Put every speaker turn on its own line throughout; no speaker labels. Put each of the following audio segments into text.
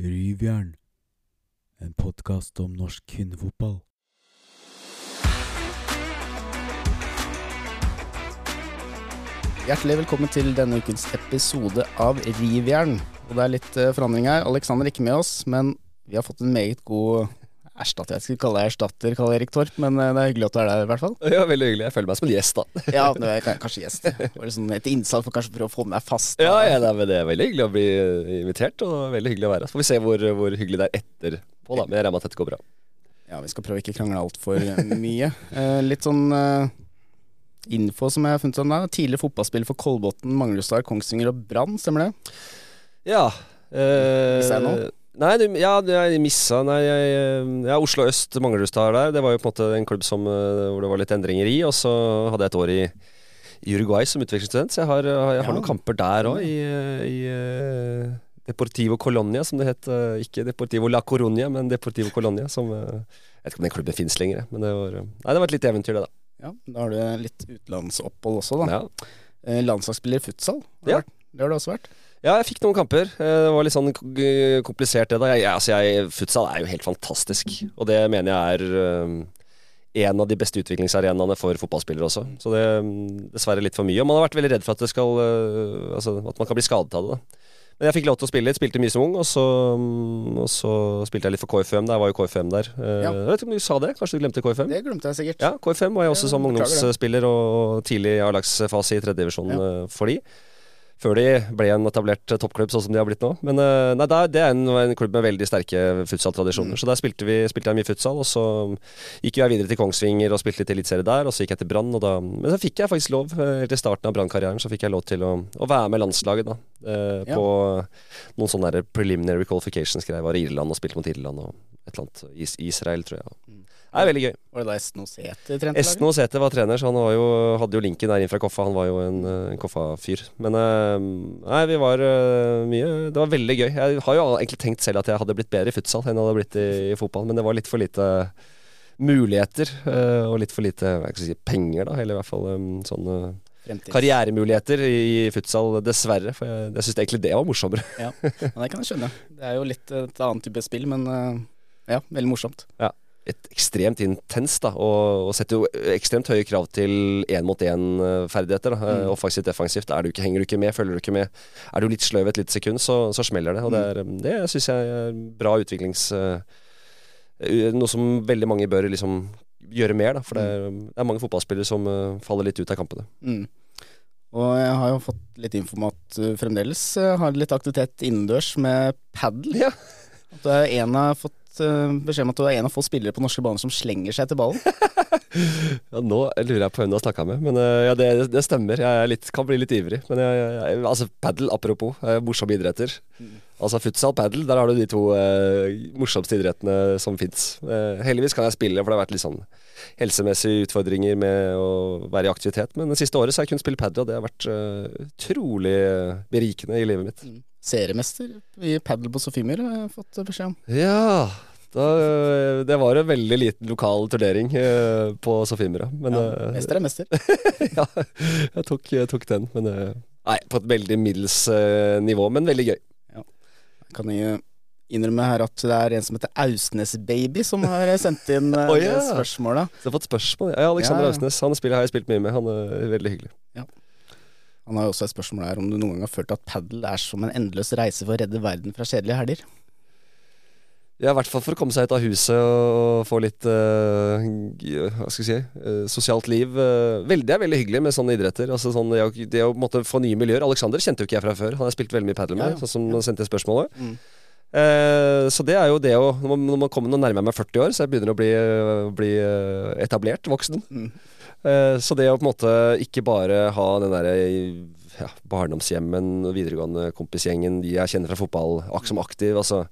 Ryvjern, en podkast om norsk kvinnefotball.
Hjertelig velkommen til denne ukens episode av Rivjern. Og det er litt eh, forandring her. Alexander er ikke med oss, men vi har fått en meget god erstatter. Jeg skulle kalle deg erstatter, Karl Erik Torp, men eh, det er hyggelig at du er der, i hvert fall.
Ja, veldig hyggelig. Jeg føler meg som en gjest, da.
Ja, du er k- kanskje gjest. Det var liksom et innsalg for kanskje å prøve å få meg fast.
Ja, ja nei, Det er veldig hyggelig å bli eh, invitert, og veldig hyggelig å være her. Så får vi se hvor, hvor hyggelig det er etterpå, da. Men jeg regner med at dette går bra.
Ja, vi skal prøve ikke å krangle altfor mye. Eh, litt sånn eh, info som jeg har funnet om deg. Tidligere fotballspiller for Kolbotn, Manglerudstad, Kongsvinger og Brann, stemmer det?
Ja. Eh,
Missa jeg noe?
Nei, du, ja, jeg missa Nei, jeg, eh, ja, Oslo øst, Manglerudstad er der. Det var jo på en måte en klubb som, eh, hvor det var litt endringer i. Og så hadde jeg et år i, i Uruguay som utvekslingsstudent, så jeg har, jeg har
Ja.
noen kamper der òg, i, eh, i eh, Deportivo Colonia, som det het. eh, Ikke Deportivo La Coruña, men Deportivo Colonia. Som, eh, jeg vet ikke om den klubben fins lenger, men det var, eh, nei, det var et lite eventyr, det, da.
Ja, Da har du litt utenlandsopphold også, da.
Ja.
Eh, landslagsspiller i futsal. Har
Ja.
Det har du også vært.
Ja, jeg fikk noen kamper. Eh, Det var litt sånn komplisert, det da. Jeg, jeg, altså jeg, futsal er jo helt fantastisk, og det mener jeg er eh, en av de beste utviklingsarenaene for fotballspillere også. Så det er dessverre litt for mye. Og man har vært veldig redd for at, det skal, eh, altså, at man kan bli skadet av det. da. Men jeg fikk lov til å spille litt, spilte mye som ung, og så, og så spilte jeg litt for KFM. Der var jo KFM der.
Ja.
Jeg vet ikke om du sa det? Kanskje du glemte KFM?
Det glemte jeg sikkert.
Ja, KFM var jeg også som ungdomsspiller og tidlig A-lagsfase i tredjedivisjon
Ja.
for de. Før de ble en etablert toppklubb sånn som de har blitt nå. Men eh, nei, det er en, en klubb med veldig sterke futsaltradisjoner.
Mm.
Så der spilte, vi, spilte jeg mye futsal, og så gikk jeg videre til Kongsvinger og spilte litt eliteserie der. Og så gikk jeg til Brann, og da Men så fikk jeg faktisk lov, eh, helt i starten av Brann-karrieren, så fikk jeg lov til å, å være med landslaget, da. eh,
Ja.
På noen sånne preliminary qualifications-greier. Var i Irland og spilte mot Irland og et eller annet. Is Israel, tror jeg. Det er veldig gøy.
Var det da Esten Osete trente?
Esten Osete var trener, så han var jo, hadde jo linken der inn fra Koffa. Han var jo en, en Koffa-fyr. Men eh, nei, vi var eh, mye Det var veldig gøy. Jeg har jo egentlig tenkt selv at jeg hadde blitt bedre i futsal enn jeg hadde blitt i, i fotball, men det var litt for lite muligheter. eh, og litt for lite si, penger, da. Eller i hvert fall sånne
Fremtids.
karrieremuligheter i, futsal, dessverre. For jeg, jeg syns egentlig det var morsommere.
Ja, men det kan jeg skjønne. Det er jo litt et annet type spill, men ja, veldig morsomt.
Et ekstremt intenst, da, og, og setter jo ekstremt høye krav til én-mot-én-ferdigheter.
Mm.
Offensivt, defensivt. Er du ikke, henger du ikke med, følger du ikke med. Er du litt sløv et lite sekund, så, så smeller det. Og det, er, det syns jeg er bra utviklings... eh, noe som veldig mange bør liksom gjøre mer, da. For det er, det er mange fotballspillere som eh, faller litt ut av kampene.
Mm. Og jeg har jo fått litt info om at du fremdeles jeg har litt aktivitet innendørs med padel.
Ja.
At du er har av fått eh, beskjed om at du er en av få spillere på norske baner som slenger seg etter ballen.
Ja, nå lurer jeg på hvem du har snakka med, men eh, ja, det, det stemmer. Jeg er litt, kan bli litt ivrig. Men jeg, jeg, altså, padel, apropos, eh, morsomme idretter. Altså futsal, padel, der har du de to eh, morsomste idrettene som fins. Eh, heldigvis kan jeg spille, for det har vært litt sånn helsemessige utfordringer med å være i aktivitet. Men det siste året så har jeg kunnet spille padel, og det har vært utrolig eh, berikende i livet mitt.
Seriemester i padel på Sofiemyr har jeg fått beskjed om.
Ja, da, eh, det var en veldig liten lokal turnering eh, på Sofiemyra. Men
Ja,
eh,
mester er mester.
ja, jeg tok, jeg tok den. Men nei, på et veldig middels nivå, men veldig gøy.
Jeg kan jo innrømme her at det er en som heter Ausnes-baby som har sendt inn
oh, ja.
spørsmål.
Så jeg har fått spørsmål. Ja, Alexander
Ja,
Austnes. Han spiller, har jeg spilt mye med. Han er veldig hyggelig.
Han har jo også et spørsmål her om du noen gang har følt at padel er som en endeløs reise for å redde verden fra kjedelige helger.
Ja, i hvert fall for å komme seg ut av huset og få litt uh, Hva skal jeg si uh, sosialt liv. Uh, veldig, det er veldig hyggelig med sånne idretter. Altså sånn, det, å, det å måtte få nye miljøer. Alexander kjente jo ikke jeg fra før. Han har spilt veldig mye padel med,
Ja, ja.
sånn som han sendte spørsmålet.
Mm.
Eh, så det er jo det å Når man, når man kommer nå nærmer jeg meg 40 år, så jeg begynner å bli, bli etablert voksen.
Mm.
Eh, så det å på en måte ikke bare ha den derre ja, barndomshjemmen, videregående kompisgjengen, de jeg kjenner fra fotball, som aktiv, altså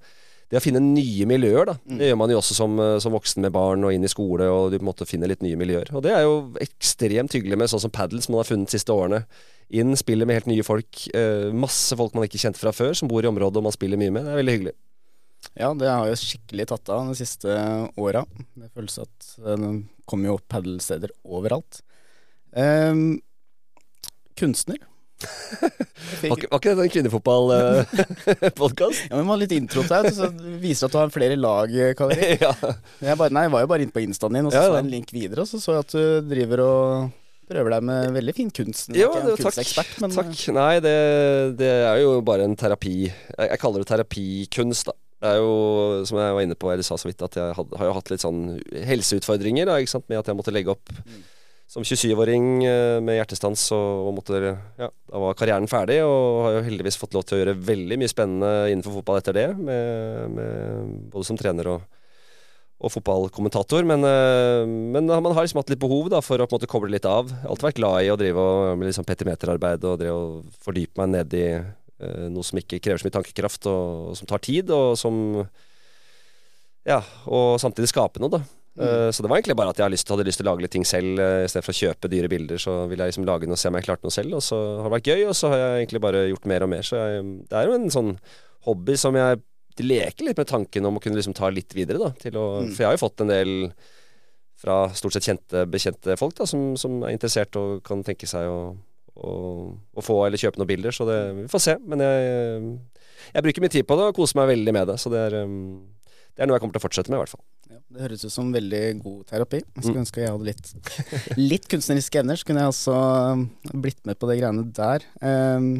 det å finne nye miljøer, da.
Mm.
Det gjør man jo også som, eh, som voksen med barn og inn i skole, og du på en måte finner litt nye miljøer. Og det er jo ekstremt hyggelig med sånn som padel, som man har funnet de siste årene. Inn, spiller med helt nye folk. Eh, masse folk man ikke kjente fra før, som bor i området og man spiller mye med. Det er veldig hyggelig.
Ja, det har jo skikkelig tatt av de siste åra. Det føles at kommer jo opp padelsteder overalt. Um, kunstner.
Var ikke, var ikke det en kvinnefotballpodkast?
Ja, men vi må ha litt intro til deg, så det viser at du har flere lag, Karl
ja.
Jeg, bare, nei, jeg var jo bare inne på instaen din, og så
Ja,
så jeg en link videre, og så så jeg at du driver og prøver deg med veldig fin kunst.
Jo, det, takk.
men
takk. Nei, det, det er jo bare en terapi. Jeg, jeg kaller det terapikunst, da. Det er jo, som jeg var inne på, eller sa så vidt, at jeg had, har jo hatt litt sånn helseutfordringer da, ikke sant? med at jeg måtte legge opp
Mm.
som 27-åring eh, med hjertestans, og, måtte, ja, da var karrieren ferdig, og har jo heldigvis fått lov til å gjøre veldig mye spennende innenfor fotball etter det, med, med, både som trener og, og fotballkommentator. Men, eh, men man har liksom hatt litt behov da, for å på en måte koble litt av. Alltid vært glad i å drive og, med liksom petimeterarbeid og og fordype meg ned i noe som ikke krever så mye tankekraft, og, og som tar tid, og som Ja, og samtidig skape noe, da. Mm. så det var egentlig bare at jeg hadde lyst, hadde lyst til å lage litt ting selv. Istedenfor I stedet for å kjøpe dyre bilder, så ville jeg liksom lage noe og se om jeg klarte noe selv. Og så har det vært gøy, og så har jeg egentlig bare gjort mer og mer. Så jeg, det er jo en sånn hobby som jeg leker litt med tanken om å kunne liksom ta litt videre, da. Å,
Mm.
For jeg har jo fått en del fra stort sett kjente, bekjente folk da, som, som er interessert og kan tenke seg å, å, få eller kjøpe noen bilder. Så det, vi får se. Men jeg, jeg bruker mye tid på det og koser meg veldig med det. Så det er, um, det er noe jeg kommer til å fortsette med, i hvert fall.
Ja, det høres ut som veldig god terapi. Jeg skulle
Mm.
ønske jeg hadde litt, litt kunstneriske evner, så kunne jeg også blitt med på de greiene der. Um,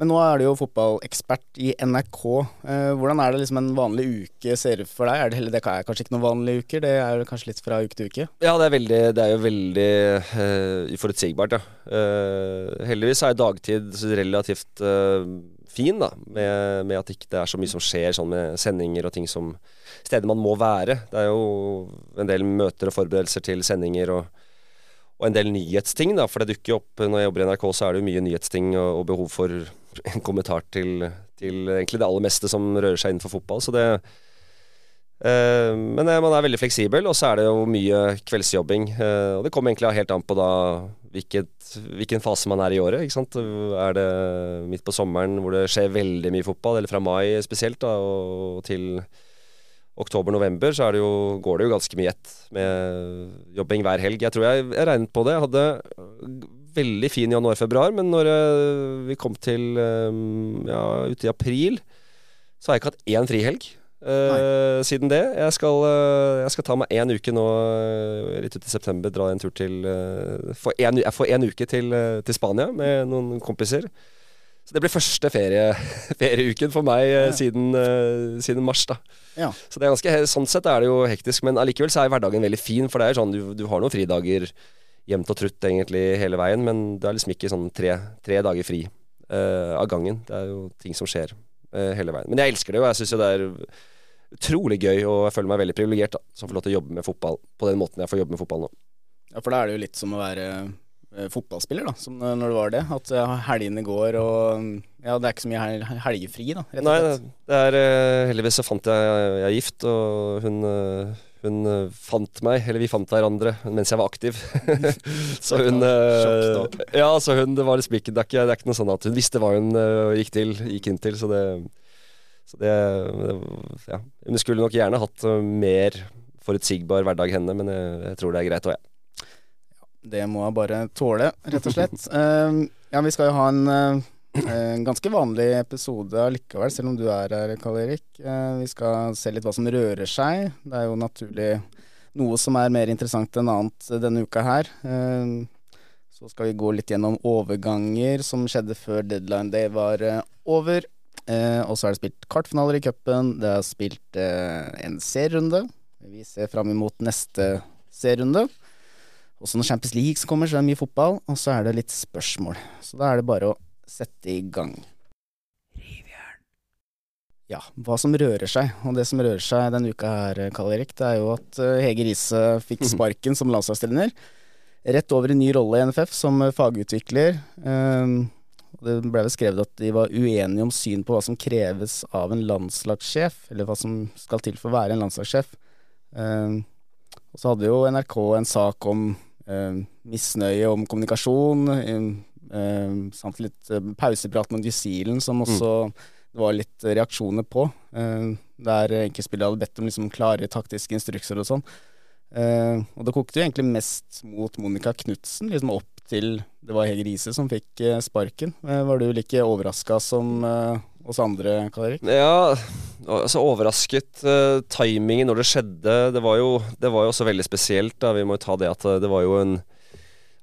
men nå er du jo fotballekspert i NRK. Uh, hvordan er det liksom en vanlig uke ser for deg? Er det, det er kanskje ikke noen vanlige uker, det er kanskje litt fra uke til uke?
Ja, det er, veldig, det er jo veldig uh, uforutsigbart, ja. Uh, heldigvis er dagtid relativt uh, fin, da. Med, med at ikke det er så mye som skjer sånn med sendinger og ting som Steder man må være. Det er jo en del møter og forberedelser til sendinger og, og en del nyhetsting, da. For det dukker jo opp når jeg jobber i NRK, så er det jo mye nyhetsting og, og behov for en kommentar til, til egentlig det aller meste som rører seg innenfor fotball. Så det Eh, men eh, man er veldig fleksibel, og så er det jo mye kveldsjobbing. eh, og det kommer egentlig helt an på da hvilket, hvilken fase man er i året. Ikke sant? Er det midt på sommeren hvor det skjer veldig mye fotball, eller fra mai spesielt, da, og til oktober-november, så det jo, går det jo ganske mye ett med jobbing hver helg. Jeg tror jeg, jeg regnet på det. Jeg hadde veldig fin januar-februar, men når eh, vi kom til eh, ja, ute i april, så har jeg ikke hatt én frihelg. Uh, siden det. Jeg skal, uh, jeg skal ta meg én uke nå eh, litt ut i september. Dra en tur til eh, få en, Jeg får én uke til, eh, til Spania med noen kompiser. Så det blir første ferie, ferieuken for meg eh,
Ja.
siden, eh, siden mars. da
Ja.
Så det er ganske, sånn sett er det jo hektisk, men allikevel så er hverdagen veldig fin. For det er sånn, du, du har noen fridager jevnt og trutt egentlig hele veien, men det er liksom ikke sånn tre, tre dager fri uh, av gangen. Det er jo ting som skjer uh, hele veien. Men jeg elsker det og Jeg syns jo det er utrolig gøy, og jeg føler meg veldig privilegert som får lov til å jobbe med fotball på den måten jeg får jobbe med fotball nå.
Ja, for da er det jo litt som å være fotballspiller, da, som eh, når det var det. At eh, helgene går og Ja, det er ikke så mye hel helgefri, da, rett og
Nei,
slett.
det er eh, Heldigvis så fant jeg Jeg er gift, og hun eh, hun eh, fant meg, eller vi fant hverandre, mens jeg var aktiv. så hun eh, Ja, så hun Det var liksom ikke det er ikke, noe sånn at hun visste hva hun eh, gikk til, gikk inn til, så det Så det, det Ja. Hun skulle nok gjerne hatt eh, mer forutsigbar hverdag henne, men jeg, jeg tror det er greit òg, jeg.
Det må jeg bare tåle, rett og slett. Uh, ja, vi skal jo ha en, uh, en ganske vanlig episode allikevel, selv om du er her, Karl Erik. Eh, vi skal se litt hva som rører seg. Det er jo naturlig noe som er mer interessant enn annet denne uka her. Eh, så skal vi gå litt gjennom overganger som skjedde før deadline day var eh, over. Og så er det spilt kvartfinaler i cupen. Det er spilt en serierunde. Vi ser fram imot neste serierunde. Også når Champions League kommer, så er det mye fotball, og så er det litt spørsmål. Så da er det bare å sette i gang. Ja, hva som rører seg. Og det som rører seg denne uka her, Karl Erik, det er jo at eh, Hege Riise fikk sparken som landslagstrener. Rett over i ny rolle i NFF som fagutvikler. Um, det ble vel skrevet at de var uenige om syn på hva som kreves av en landslagssjef, eller hva som skal til for å være en landslagssjef. Um, og så hadde jo NRK en sak om eh, misnøye om kommunikasjon, eh, eh, samt litt eh, pauseprat med New som også det var litt reaksjoner på. Eh, der enkeltspillere hadde bedt om liksom klare taktiske instrukser og sånn. Eh, og det kokte jo egentlig mest mot Monica Knutsen, liksom opp til det var Hege Riise som fikk eh, sparken. Eh, Var du like overraska som eh, oss andre, Karl Erik?
Ja, altså overrasket. Uh, timingen når det skjedde, det var, jo, det var jo også veldig spesielt. da, Vi må jo ta det at eh, det var jo en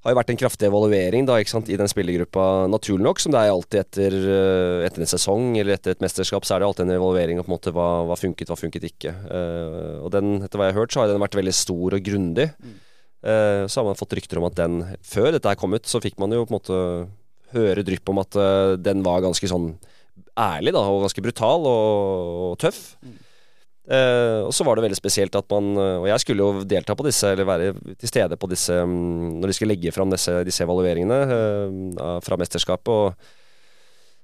har jo vært en kraftig evaluering da, sant, i den spillergruppa, naturlig nok, som det er alltid etter, eh, etter en sesong eller etter et mesterskap. Så er det alltid en evaluering av på en måte hva, hva funket, hva funket ikke. Uh, og den, etter hva jeg har hørt, så har den vært veldig stor og grundig. Uh, så har man fått rykter om at den Før dette her kom ut, så fikk man jo på en måte høre drypp om at uh, den var ganske sånn ærlig da, og ganske brutal og, og tøff. Eh, og så var det veldig spesielt at man eh, Og jeg skulle jo delta på disse, eller være til stede på disse mm, når de skulle legge fram disse, disse evalueringene eh, fra mesterskapet. Og,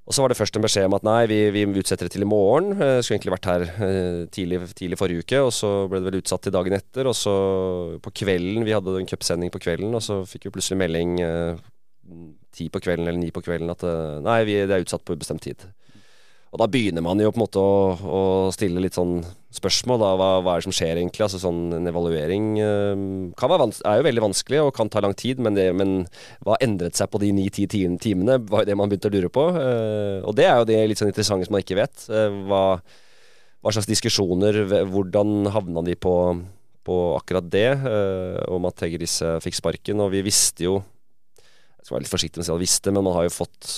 og så var det først en beskjed om at nei, vi, vi utsetter det til i morgen. Eh, skulle egentlig vært her eh, tidlig, tidlig forrige uke, og så ble det vel utsatt til dagen etter. Og så på kvelden, vi hadde en cupsending på kvelden, og så fikk vi plutselig melding eh, ti på kvelden eller ni på kvelden at eh, nei, vi, det er utsatt på ubestemt tid. Og da begynner man jo på en måte å, å stille litt sånn spørsmål. Da. Hva, hva er det som skjer egentlig? Altså sånn En evaluering øh, er jo veldig vanskelig og kan ta lang tid, men, det, men hva endret seg på de ni-ti timene? var jo det man begynte å lure på. Eh, og det er jo det litt sånn interessante som man ikke vet. Eh, hva, hva slags diskusjoner, hvordan havna de på, på akkurat det? om at Hegeris Riise fikk sparken. Og vi visste jo Jeg skal være litt forsiktig med å si at vi visste, men man har jo fått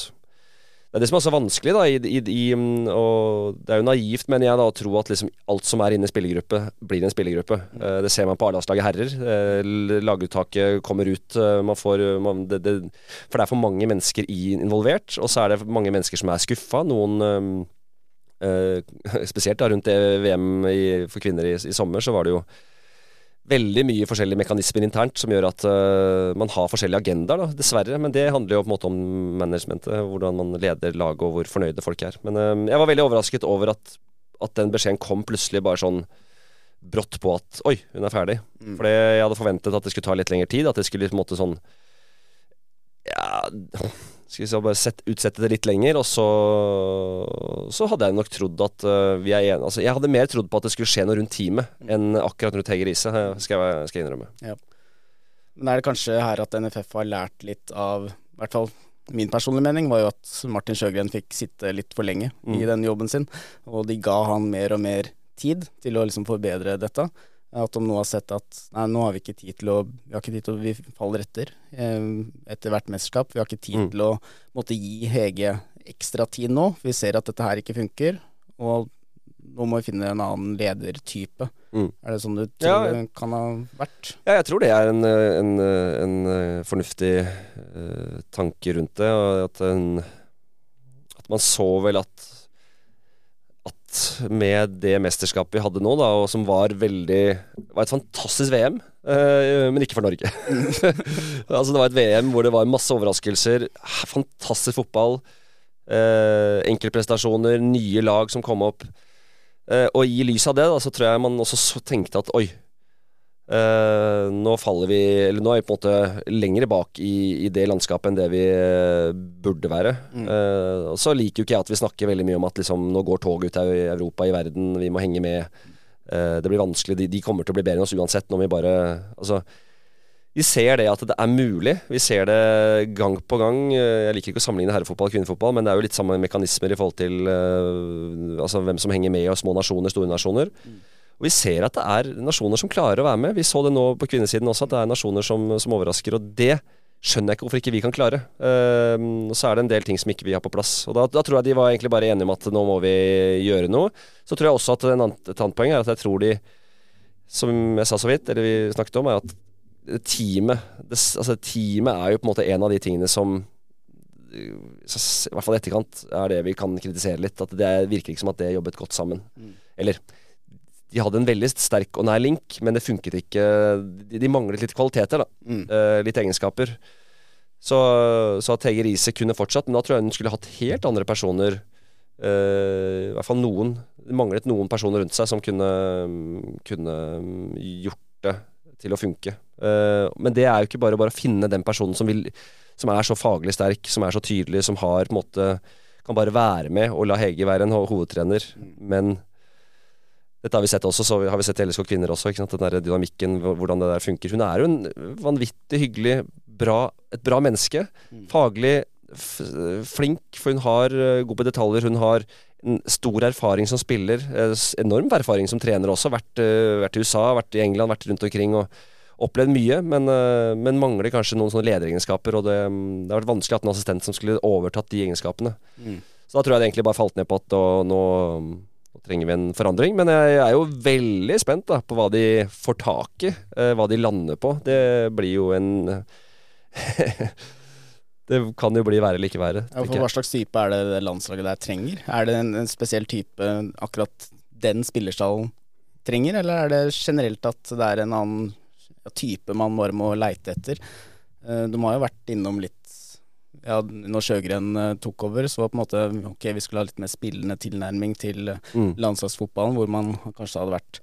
det er det som er så vanskelig, da. I, i, i, mm, og det er jo naivt, mener jeg, da, å tro at liksom alt som er inne i spillergruppe, blir en spillergruppe. Eh, det ser man på A-landslaget herrer. Eh, laguttaket kommer ut. eh, man får man, det, det, For det er for mange mennesker involvert, og så er det mange mennesker som er skuffa. Noen eh, Spesielt da rundt det VM i, for kvinner i, i sommer, så var det jo veldig mye forskjellige mekanismer internt som gjør at uh, man har forskjellige agendaer, da, dessverre. Men det handler jo på en måte om managementet, hvordan man leder laget og hvor fornøyde folk er. Men uh, jeg var veldig overrasket over at, at den beskjeden kom plutselig bare sånn brått på at oi, hun er ferdig.
Mm.
For jeg hadde forventet at det skulle ta litt lengre tid. At det skulle på en måte sånn Ja Skal vi så bare sett, utsette det litt lenger, og så Så hadde jeg nok trodd at uh, vi er enige Altså, jeg hadde mer trodd på at det skulle skje noe rundt teamet enn akkurat rundt Hege Riise, øh, skal jeg, skal jeg innrømme.
Men er det kanskje her at NFF har lært litt av I hvert fall min personlige mening var jo at Martin Sjøgren fikk sitte litt for lenge i
Mm.
den jobben sin, og de ga han mer og mer tid til å liksom forbedre dette. At de nå har sett at nei, nå har vi ikke tid til å Vi har ikke tid til å Vi faller etter eh, etter hvert mesterskap. Vi har ikke tid
Mm.
til å måtte gi Hege ekstra tid nå. Vi ser at dette her ikke funker, og nå må vi finne en annen ledertype.
Mm.
Er det sånn du
Ja,
tror det kan ha vært?
Ja, jeg tror det er en, øh, en, øh, en fornuftig uh, tanke rundt det. Og at, en, at man så vel at med det mesterskapet vi hadde nå, da, og som var veldig var et fantastisk VM, øh, men ikke for Norge. altså Det var et VM hvor det var masse overraskelser, fantastisk fotball, øh, enkeltprestasjoner, nye lag som kom opp. Eh, og i lys av det, da, så tror jeg man også tenkte at oi, eh, nå faller vi Eller nå er vi på en måte lenger bak i, i det landskapet enn det vi eh, burde være.
Mm.
Uh, og så liker jo ikke jeg at vi snakker veldig mye om at liksom, nå går toget ut av Europa, i verden, vi må henge med. Uh, det blir vanskelig, de, de kommer til å bli bedre enn oss uansett når vi bare Altså vi ser det at det er mulig. Vi ser det gang på gang. Jeg liker ikke å sammenligne herrefotball og kvinnefotball, men det er jo litt samme mekanismer i forhold til altså hvem som henger med, og små nasjoner, store nasjoner. Og vi ser at det er nasjoner som klarer å være med. Vi så det nå på kvinnesiden også, at det er nasjoner som, som overrasker. Og det skjønner jeg ikke hvorfor ikke vi kan klare. Uh, og så er det en del ting som ikke vi har på plass. Og da, da tror jeg de var egentlig bare enige om at nå må vi gjøre noe. Så tror jeg også at en annen, et annet poeng er at jeg tror de, som jeg sa så vidt, eller vi snakket om, er at teamet det, altså teamet er jo på en måte en av de tingene som så I hvert fall i etterkant er det vi kan kritisere litt. At det er- virker ikke som at det jobbet godt sammen.
Mm.
Eller de hadde en veldig sterk og nær link, men det funket ikke De, de manglet litt kvaliteter, da.
Mm.
Uh, litt egenskaper. Så, så at Hege Riise kunne fortsatt, men da tror jeg hun skulle hatt helt andre personer. Uh, I hvert fall noen. Det manglet noen personer rundt seg som kunne, kunne gjort det til å funke. Uh, men det er jo ikke bare bare å finne den personen som, vil, som er så faglig sterk, som er så tydelig, som har på en måte kan bare være med og la Hege være en ho- hovedtrener. Men dette har vi sett også, så har vi sett i kvinner også. Ikke sant? Den der dynamikken, hvordan det der funker. Hun er jo en vanvittig hyggelig, bra, et bra menneske. Faglig f flink, for hun har uh, god på detaljer. Hun har en stor erfaring som spiller. Uh, enorm erfaring som trener også. Vært, uh, vært, i USA, vært i England, vært rundt omkring og opplevd mye. Men, men mangler kanskje noen sånne lederegenskaper. Og det, det har vært vanskelig å ha en assistent som skulle overtatt de egenskapene. Mm. Så da tror jeg det egentlig bare falt ned på at nå trenger vi en forandring. Men jeg er jo veldig spent da, på hva de får tak i. Eh, hva de lander på. Det blir jo en Det kan jo bli verre eller ikke verre.
Ja, for hva slags type er det det landslaget der trenger? Er det en, en spesiell type akkurat den spillerstallen trenger, eller er det generelt at det er en annen type man bare må leite etter? Eh, de har jo vært innom litt ja, når Sjøgren uh, tok over, så var på en måte ok, vi skulle ha litt mer spillende tilnærming til uh, mm. landslagsfotballen, hvor man kanskje hadde vært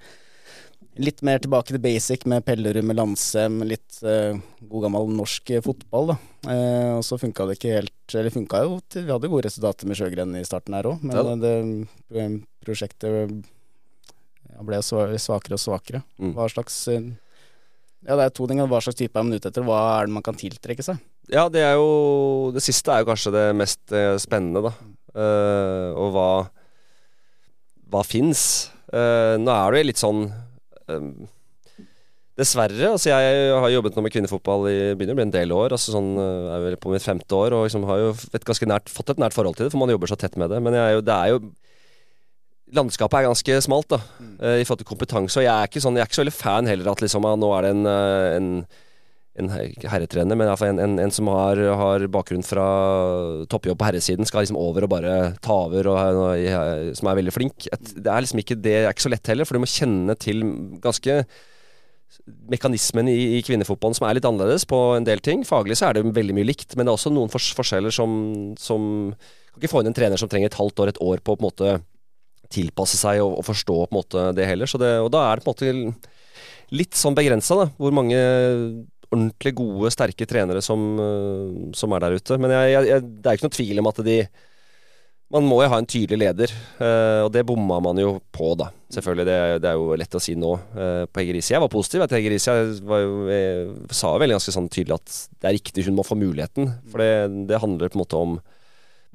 litt mer tilbake til basic med Pellerud, med Landsem, litt uh, god gammel norsk fotball, da. og så funka det ikke helt Eller funka jo til, Vi hadde gode resultater med Sjøgren i starten her òg, men ja. det prosjektet ble svakere og svakere. Mm. Hva slags Ja, det er to ting. Hva slags type er man ute etter? Hva er det man kan tiltrekke seg?
Ja, det er jo Det siste er jo kanskje det mest eh, spennende, da. Uh, og hva Hva fins? Uh, nå er det litt sånn um, Dessverre. altså Jeg har jobbet nå med kvinnefotball i begynner å bli en del år. altså sånn, Jeg er vel på mitt femte år og liksom har jo et ganske nært, fått et nært forhold til det, for man jobber så tett med det. Men jo, det er jo Landskapet er ganske smalt da, mm. i forhold til kompetanse. Og jeg er ikke sånn, jeg er ikke så veldig fan heller at liksom, nå er det en, en en herretrener, men iallfall en, en, en som har, har, bakgrunn fra toppjobb på herresiden, skal liksom over og bare ta over, og, og, som er veldig flink. Et, det er liksom ikke det er ikke så lett heller, for du må kjenne til ganske mekanismen i, i, kvinnefotballen som er litt annerledes på en del ting. Faglig så er det veldig mye likt, men det er også noen fors forskjeller som, som Kan ikke få inn en trener som trenger et halvt år, et år på å på en måte tilpasse seg og, og forstå på en måte det heller. Det, og da er det på en måte litt sånn begrensa, da. Hvor mange ordentlig gode, sterke trenere som, eh, som er der ute. Men jeg, jeg, det er ikke noe tvil om at de Man må jo ha en tydelig leder, uh, og det bomma man jo på, da. Selvfølgelig. Det, det er jo lett å si nå uh, på Hegerisi. Jeg var positiv til Hegerisi. Jeg, sa jo veldig ganske sånn tydelig at det er riktig, hun må få muligheten. For det, det handler på en måte om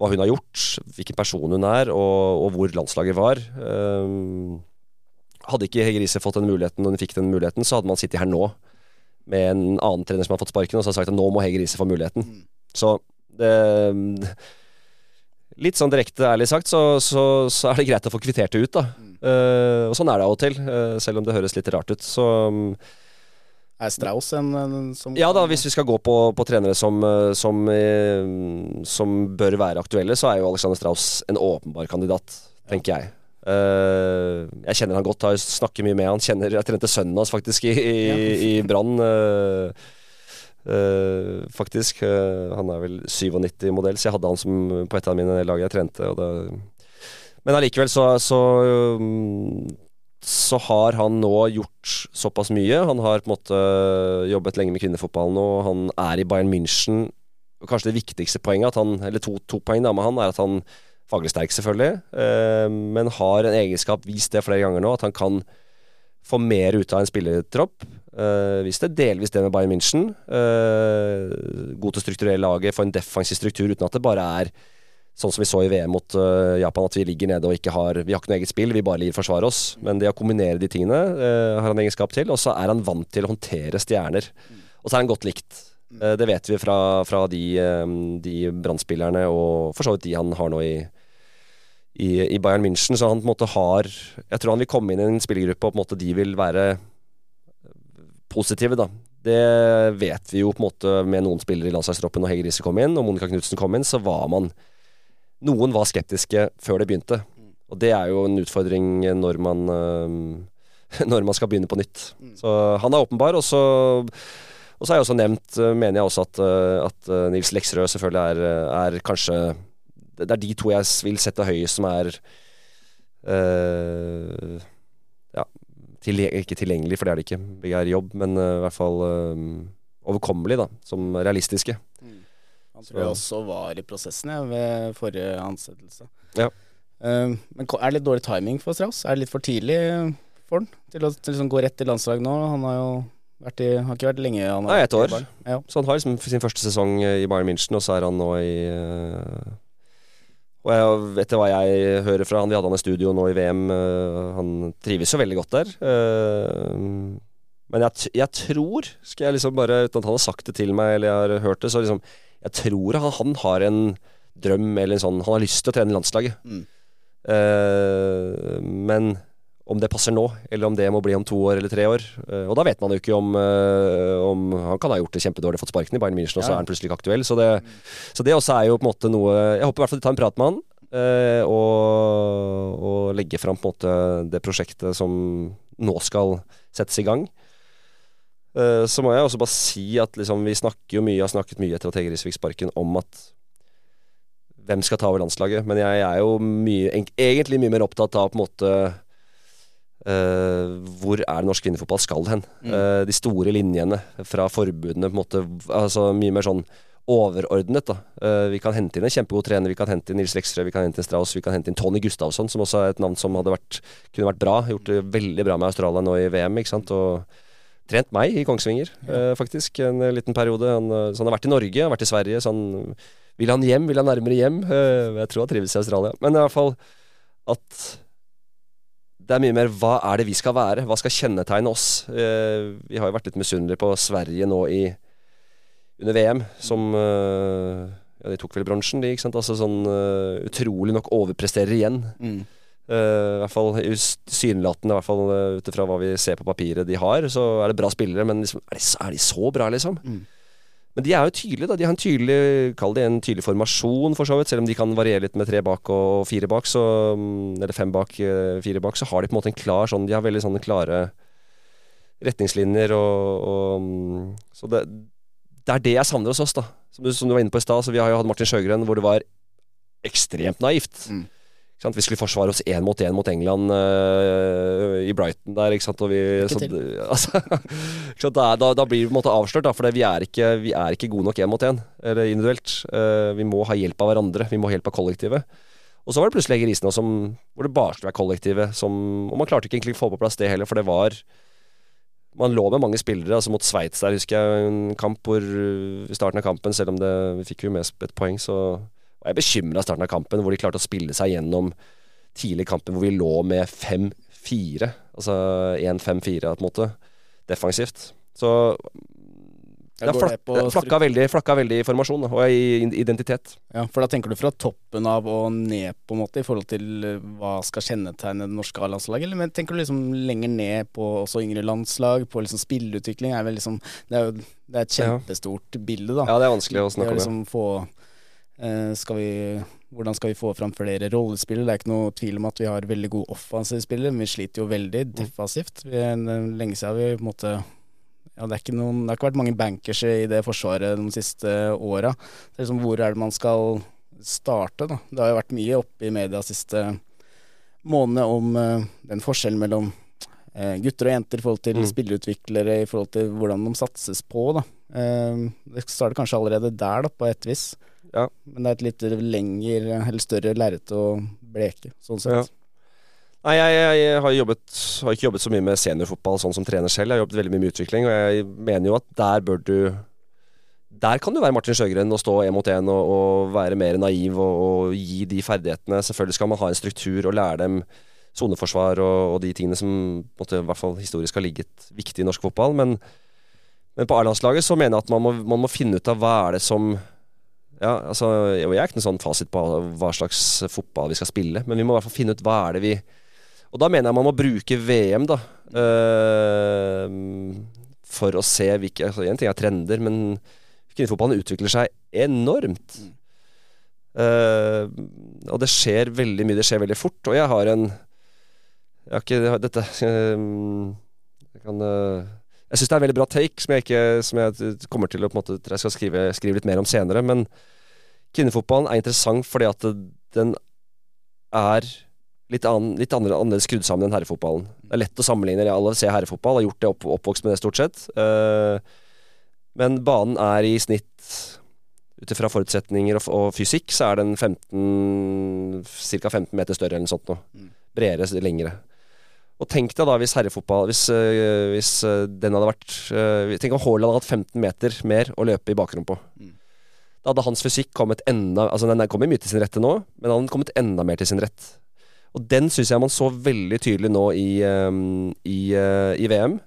hva hun har gjort, hvilken person hun er, og, og hvor landslaget var. Um, hadde ikke Hegerise fått den muligheten når hun fikk den muligheten, så hadde man sittet her nå med en annen trener som har fått sparken, og så har sagt at nå må Hege Riise få muligheten. Mm. Så det Litt sånn direkte ærlig sagt, så, så, så, er det greit å få kvittert det ut, da. Mm. Uh, og sånn er det av og til, uh, selv om det høres litt rart ut. Så um,
er Strauss en, en, som
Ja da, hvis vi skal gå på, på trenere som, eh, som, som, bør være aktuelle, så er jo Alexander Strauss en åpenbar kandidat, tenker jeg. Uh, jeg kjenner han godt, har snakker mye med han. Kjenner, jeg trente sønnen hans faktisk i, i, ja. i Brann. Uh, uh, faktisk. han er vel 97-modell, så jeg hadde han som på et av mine lag jeg trente. Det, men allikevel så, så, um, så har han nå gjort såpass mye. Han har på en måte jobbet lenge med kvinnefotballen og han er i Bayern München. Kanskje det viktigste poenget, han, eller to, to poeng da med han, er at han Faglig sterk, selvfølgelig, eh, men har en egenskap, vist det flere ganger nå, at han kan få mer ut av en spillertropp. Uh, vist det delvis det med Bayern München. Uh, god til å strukturere laget, få en defensiv struktur uten at det bare er sånn som vi så i VM mot uh, Japan, at vi ligger nede og ikke har Vi har ikke noe eget spill, vi bare ligger forsvare oss. Men det å kombinere de tingene uh, har han egenskap til. Og så er han vant til å håndtere stjerner. Og så er han godt likt. Det vet vi fra, fra de, de brannspillerne og for så vidt de han har nå i, i, i, Bayern München. Så han på en måte har Jeg tror han vil komme inn i en spillergruppe og på en måte de vil være positive, da. Det vet vi jo på en måte med noen spillere i landslagstroppen når Hege Riise kom inn, og Monica Knutsen kom inn, så var man Noen var skeptiske før det begynte. Og det er jo en utfordring når man når man skal begynne på nytt. Så han er åpenbar. Og så, og så har jeg også nevnt, mener jeg også at, at Nils Leksrød selvfølgelig er, er kanskje det er de to jeg vil sette høyest, som er uh, Ja, til, ikke tilgjengelig, for det er det ikke. Begge er i jobb, men uh, i hvert fall uh, overkommelig, da. Som realistiske. Mm.
Han tror jeg også var i prosessen jeg, ved forrige ansettelse.
Ja.
men er det litt dårlig timing for Strauss? Er det litt for tidlig for han til å til liksom gå rett til landslag nå? Han har jo Vært i, har ikke vært lenge? Han
Nei, et år.
Ja.
Så han har liksom sin første sesong i Bayern München, og så er han nå i eh, Og jeg, etter hva jeg hører fra han, vi hadde han i studio nå i VM, eh, han trives jo veldig godt der. Eh, men jeg, jeg tror, skal jeg liksom bare uten at han har sagt det til meg, eller jeg har hørt det, så liksom Jeg tror han, han har en drøm eller en sånn Han har lyst til å trene landslaget.
Mm.
Eh, men om det passer nå, eller om det må bli om to år eller tre år. Eh, og da vet man jo ikke om, eh, om Han kan ha gjort det kjempedårlig, fått sparken i Bayern München, og så
Ja.
er han plutselig ikke aktuell. Så det, så det også er jo på en måte noe Jeg håper i hvert fall de tar en prat med han. eh, og, og legger fram på en måte det prosjektet som nå skal settes i gang. Så må jeg også bare si at liksom, vi snakker jo mye, har snakket mye etter at Hege Risvik sparken om at hvem skal ta over landslaget. Men jeg er jo mye, egentlig mye mer opptatt av på en måte eh, hvor er norsk kvinnefotball skal hen.
Mm.
Uh, de store linjene fra forbudene. på en måte altså Mye mer sånn overordnet. da Eh, Vi kan hente inn en kjempegod trener. Vi kan hente inn Nils Leksrød, vi kan hente inn Strauss, vi kan hente inn Tony Gustavsson, som også er et navn som hadde vært, kunne vært bra. Gjort det veldig bra med Australia nå i VM. ikke sant Og trent meg i Kongsvinger, eh, faktisk, en liten periode. Han, så han har vært i Norge, han har vært i Sverige. Så han vil han hjem, vil han nærmere hjem. Jeg tror han trives i Australia. Men i hvert fall at det er mye mer hva er det vi skal være? Hva skal kjennetegne oss? Eh, vi har jo vært litt misunnelige på Sverige nå i under VM, som eh, Ja, de tok vel bronsen, de. ikke sant? Altså sånn uh, utrolig nok overpresterer igjen.
Mm.
Uh, I hvert fall synlatende, i hvert fall uh, ut ifra hva vi ser på papiret de har, så er det bra spillere, men liksom, er, de, så- er de så bra, liksom?
Mm.
Men de er jo tydelige, da. De har en tydelig Kall det en tydelig formasjon, for så vidt. Selv om de kan variere litt med tre bak og fire bak, så mm, Eller fem bak, eh, fire bak, så har de på en måte en klar sånn De har veldig sånne klare retningslinjer og, og mm, Så det, det er det jeg savner hos oss, da. Som du, som du var inne på i stad. Så vi har jo hatt Martin Sjøgren hvor det var ekstremt naivt.
Mm.
Vi skulle forsvare oss én mot én mot England uh, i Brighton der, ikke sant. Og vi, så, altså, ikke sant? Da, da, da blir vi på en måte avslørt, da, for vi er ikke, vi er ikke gode nok én mot én, eller individuelt. Uh, vi må ha hjelp av hverandre, vi må ha hjelp av kollektivet. Og så var det plutselig Egger Isen som, hvor det bare skulle være kollektivet. Som, og man klarte ikke egentlig å få på plass det heller, for det var Man lå med mange spillere. altså Mot Sveits der husker jeg en kamp hvor i starten av kampen, selv om det, vi fikk jo med et poeng, så var jeg bekymra starten av kampen, hvor de klarte å spille seg gjennom tidlig kampen hvor vi lå med 5-4. Altså 1-5-4 på en måte, defensivt. Så det flak, flakka, veldig, flakka veldig i formasjon da, og i identitet.
Ja, for da tenker du fra toppen av og ned, på en måte, i forhold til eh, hva skal kjennetegne det norske A-landslaget, eller men tenker du liksom lenger ned på også yngre landslag, på liksom spilleutvikling? Er vel liksom, det er jo det er et
Ja.
kjempestort bilde, da.
Ja, det er vanskelig å snakke om.
liksom få skal vi, Hvordan skal vi få fram flere rollespillere? Det er ikke noe tvil om at vi har veldig gode offensive spillere, men vi sliter jo veldig
Mm.
defensivt. Vi, lenge siden vi på en måte ja, det, er ikke noen, det har ikke vært mange bankers i det forsvaret de siste åra. Liksom, hvor er det man skal starte, da? Det har jo vært mye oppe i media siste månedene om uh, den forskjellen mellom uh, gutter og jenter i forhold til
Mm.
spillerutviklere, i forhold til hvordan de satses på, da. Uh, det starter kanskje allerede der, da, på et vis.
Ja.
Men det er et litt lengre, eller større lerret å bleke, sånn sett.
Ja. Nei, jeg, jeg, jeg har, jobbet, har ikke jobbet så mye med seniorfotball sånn som trener selv. Jeg har jobbet veldig mye med utvikling, og jeg mener jo at der bør du Der kan du være Martin Sjøgren og stå én mot én og, og være mer naiv og, og gi de ferdighetene. Selvfølgelig skal man ha en struktur og lære dem soneforsvar og, og de tingene som måtte, i hvert fall historisk har ligget viktig i norsk fotball. Men, men på A-landslaget så mener jeg at man må, man må finne ut av hva er det som ja, altså, Jeg er ikke noen sånn fasit på hva slags fotball vi skal spille, men vi må i hvert fall finne ut hva er det vi Og da mener jeg man må bruke VM, da. Uh, for å se hvilke altså, En ting er trender, men kvinnefotballen utvikler seg enormt. Uh, og det skjer veldig mye, det skjer veldig fort. Og jeg har en Jeg har ikke Dette Jeg kan eh, jeg syns det er en veldig bra take, som jeg, ikke, som jeg kommer til å på en måte, jeg skal skrive, skrive litt mer om senere. Men kvinnefotballen er interessant fordi at den er litt, an, litt annerledes skrudd sammen enn herrefotballen. Det er lett å sammenligne. Alle ser herrefotball, har gjort det, opp, oppvokst med det stort sett. Eh, men banen er i snitt ut ifra forutsetninger og, og fysikk, så er den 15 ca. 15 meter større eller noe sånt noe.
Mm.
Bredere, lengre. Og tenk deg da hvis herrefotball Hvis, øh, hvis øh, den hadde vært øh, Tenk om Haaland hadde hatt 15 meter mer å løpe i bakrom på.
Mm.
Da hadde hans fysikk kommet enda Altså Den er kommet mye til sin rette nå, men han hadde kommet enda mer til sin rett. Og den syns jeg man så veldig tydelig nå i, øhm, i, øh, i VM.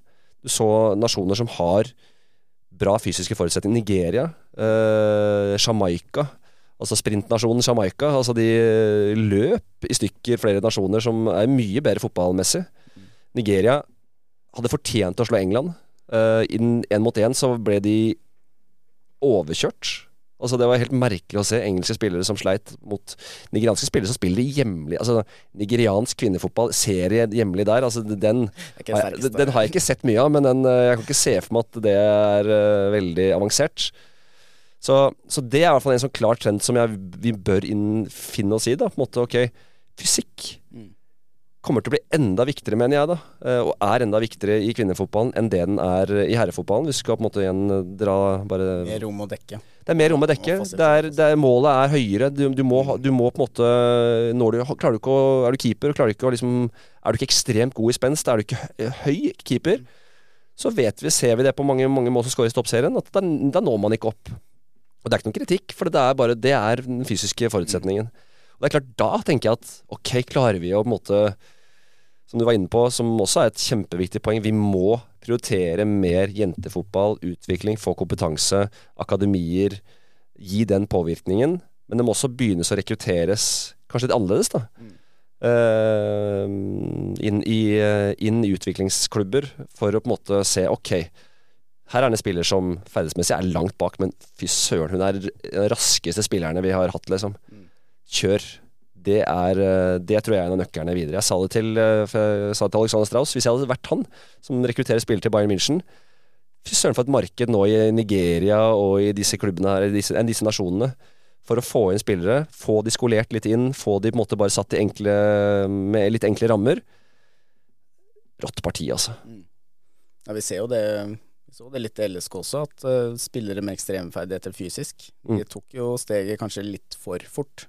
Du så nasjoner som har bra fysiske forutsetninger. Nigeria, øh, Jamaica. Altså sprintnasjonen Jamaica. Altså de øh, løp i stykker flere nasjoner som er mye bedre fotballmessig. Nigeria hadde fortjent å slå England. Uh, Innen én mot én så ble de overkjørt. Altså Det var helt merkelig å se engelske spillere som sleit mot nigerianske spillere som spiller hjemlig Altså Nigeriansk kvinnefotball, serie hjemlig der, altså den, har jeg, den har jeg ikke sett mye av, men den, eh, jeg kan ikke se for meg at det er uh, veldig avansert. Så, så det er i hvert fall en sånn klar trend som jeg, vi bør inn, finne oss i. da På en måte, ok, Fysikk
Mm.
Kommer til å bli enda viktigere, mener jeg, da eh, og er enda viktigere i kvinnefotballen enn det den er i herrefotballen. Vi skal på en måte igjen eh, dra bare
Mer rom å dekke.
det er mer rom å dekke. Det er, det er, målet er høyere. Du, du, må, du må på en måte når du, klarer du ikke å, Er du keeper, og klarer du ikke å liksom Er du ikke ekstremt god i spenst, er du ikke høy keeper, så vet vi, ser vi det på mange, mange mål som skårer i toppserien, at da, da når man ikke opp. Og det er ikke noen kritikk, for det er bare Det er den fysiske forutsetningen. Og det er klart, da tenker jeg at ok, klarer vi å på en måte som du var inne på, som også er et kjempeviktig poeng. Vi må prioritere mer jentefotball, utvikling, få kompetanse, akademier. Gi den påvirkningen. Men det må også begynnes å rekrutteres kanskje litt annerledes, da.
Mm.
Uh, inn, i, inn i utviklingsklubber for å på en måte se ok, her er det en spiller som ferdighetsmessig er langt bak, men fy søren, hun er den raskeste spillerne vi har hatt, liksom.
Mm.
Kjør. Det, er, eh, det tror jeg er en av nøklene videre. Jeg sa det til, eh, sa det til Alexander Strauss. Hvis jeg hadde vært han som rekrutterer spillere til Bayern München Fy søren for et marked nå i Nigeria og i disse klubbene her, i disse, disse nasjonene. For å få inn spillere, få de skolert litt inn, få de på en måte bare satt i enkle, med litt enkle rammer. Rått parti, altså.
Ja, vi ser jo det vi så det litt i LSK også, at uh, spillere med ekstremferdigheter fysisk De
Mm.
tok jo steget kanskje litt for fort.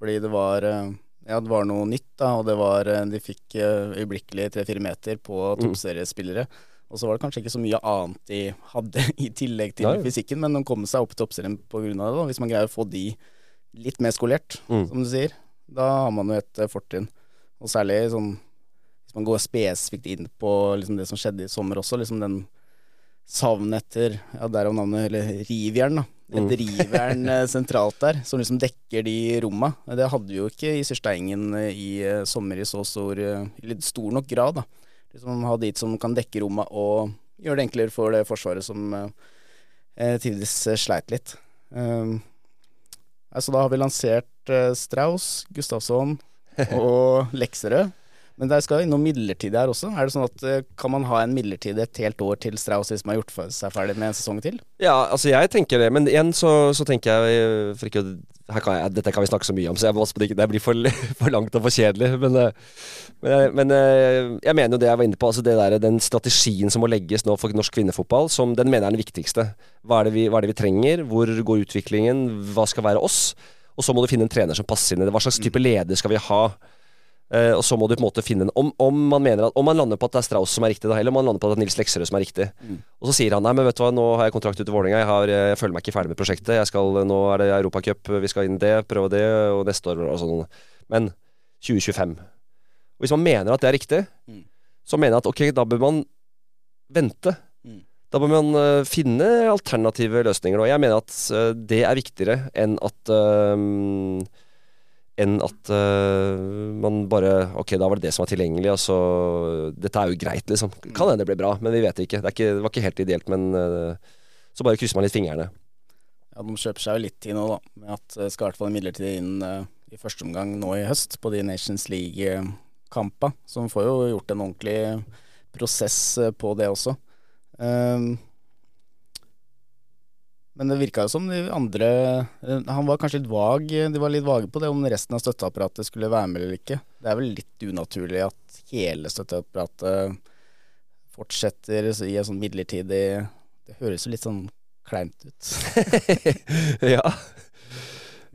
Fordi det var eh, Ja, det var noe nytt, da, og det var eh, De fikk eh, øyeblikkelig tre-fire meter på
Mm.
toppseriespillere. Og så var det kanskje ikke så mye annet de hadde i tillegg til
Nei.
fysikken, men de kom seg opp toppserien av det. Da. Hvis man greier å få de litt mer skolert,
Mm.
som du sier, da har man jo et fortrinn. Og særlig sånn hvis man går spesifikt inn på liksom det som skjedde i sommer også, liksom den savnet etter Ja, derav navnet, eller rivjern, da.
Mm.
rivjern eh, sentralt der, som liksom dekker de romma. Det hadde vi jo ikke i Sørsteingen eh, i eh, sommer i så stor eh, stor nok grad, da. Liksom ha de som kan dekke romma og gjøre det enklere for det forsvaret som eh, tidvis sleit litt. Um, altså da har vi lansert Strauss, Gustavsson og Lekserød. Men der skal jo innom midlertidig her også. Er det sånn at eh, Kan man ha en midlertidig et helt år til Strauss hvis man har gjort seg ferdig med en sesong til?
Ja, altså jeg tenker det, men igjen så, så tenker jeg eh, for ikke, å- kan jeg, Dette kan vi snakke så mye om, så jeg må det det blir for, for langt og for kjedelig. Men, eh, men, jeg- men eh, jeg mener jo det jeg var inne på, altså der, den strategien som må legges nå for norsk kvinnefotball, som den mener er den viktigste. Hva er, vi, hva er det vi trenger? Hvor går utviklingen? Hva skal være oss? Og så må du finne en trener som passer inn i det. Hva slags type leder skal vi ha? Eh, og så må du på en måte finne en om, om man mener at Om man lander på at det er Strauss som er riktig, da, eller om man lander på at det er Nils Lekserød som er riktig.
Mm.
Og så sier han nei, men vet du hva, nå har jeg kontrakt ute i Vålerenga, jeg, har- jeg føler meg ikke ferdig med prosjektet. Jeg skal, nå er det Europacup, vi skal inn det, prøve det, og neste år og sånn. Men 2025. Og hvis man mener at det er riktig,
Mm.
så mener jeg at ok, da bør man vente.
Mm.
Da bør man uh, finne alternative løsninger. Og jeg mener at uh, det er viktigere enn at eh, enn at uh, man bare Ok, da var det det som var tilgjengelig, Altså, Dette er jo greit, liksom. Kan hende det blir bra, men vi vet ikke. Det, ikke, det var ikke helt ideelt, men uh, så bare krysser man litt fingrene.
Ja, De kjøper seg jo litt tid nå, da. Med at det skal i hvert fall midlertidig inn uh, i første omgang nå i høst, på de Nations League-kampa. Så de får jo gjort en ordentlig prosess eh, på det også. Um, men det virka jo som de andre eh, Han var kanskje litt vag, de var litt vage på det om resten av støtteapparatet skulle være med eller ikke. Det er vel litt unaturlig at hele støtteapparatet fortsetter i en sånn midlertidig Det høres jo litt sånn kleint ut.
ja.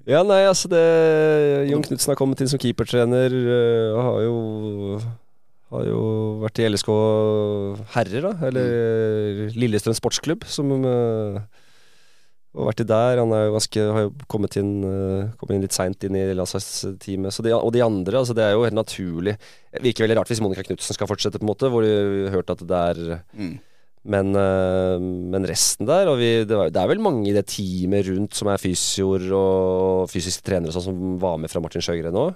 Ja, nei, altså det Jon Knutsen har kommet inn som keepertrener. Og har jo har jo vært i LSK herrer, da. Eller Lillestrøm sportsklubb, som har vært i der. Han er jo ganske, har jo kommet inn, uh, kommet inn litt seint inn i landslagsteamet. Og de andre, altså det er jo helt naturlig. Det virker veldig rart hvis Monica Knutsen skal fortsette, på en måte, hvor vi har hørt at det er mm. Men, uh, men, resten der og vi, det, var, det, er vel mange i det teamet rundt som er fysioer og fysiske trenere og sånn, som var med fra Martin Sjøgren nå.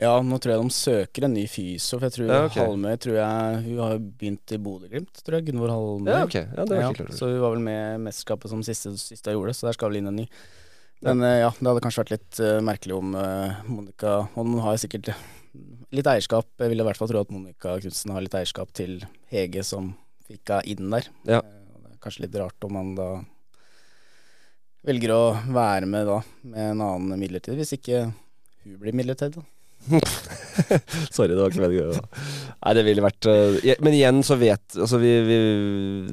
Ja, nå tror jeg de søker en ny fysio. For jeg tror ja, okay. Halmøy tror jeg, Hun har begynt i Bodø-Glimt, tror jeg. Gunvor Halmøy.
Ja, okay. ja, det var ja.
Så hun var vel med i mesterskapet som siste, siste hun gjorde, så der skal vel inn en ny. Men ja, uh, det hadde kanskje vært litt uh, merkelig om uh, Monica Og hun har sikkert litt eierskap. Jeg vil i hvert fall tro at Monica Knutsen har litt eierskap til Hege, som fikk henne inn der. Ja. det er kanskje litt rart om han da velger å være med da, med en annen midlertidig, hvis ikke hun blir midlertidig. da.
Sorry, det var ikke meningen. Nei, det ville vært uh, Men igjen så vet altså vi, vi,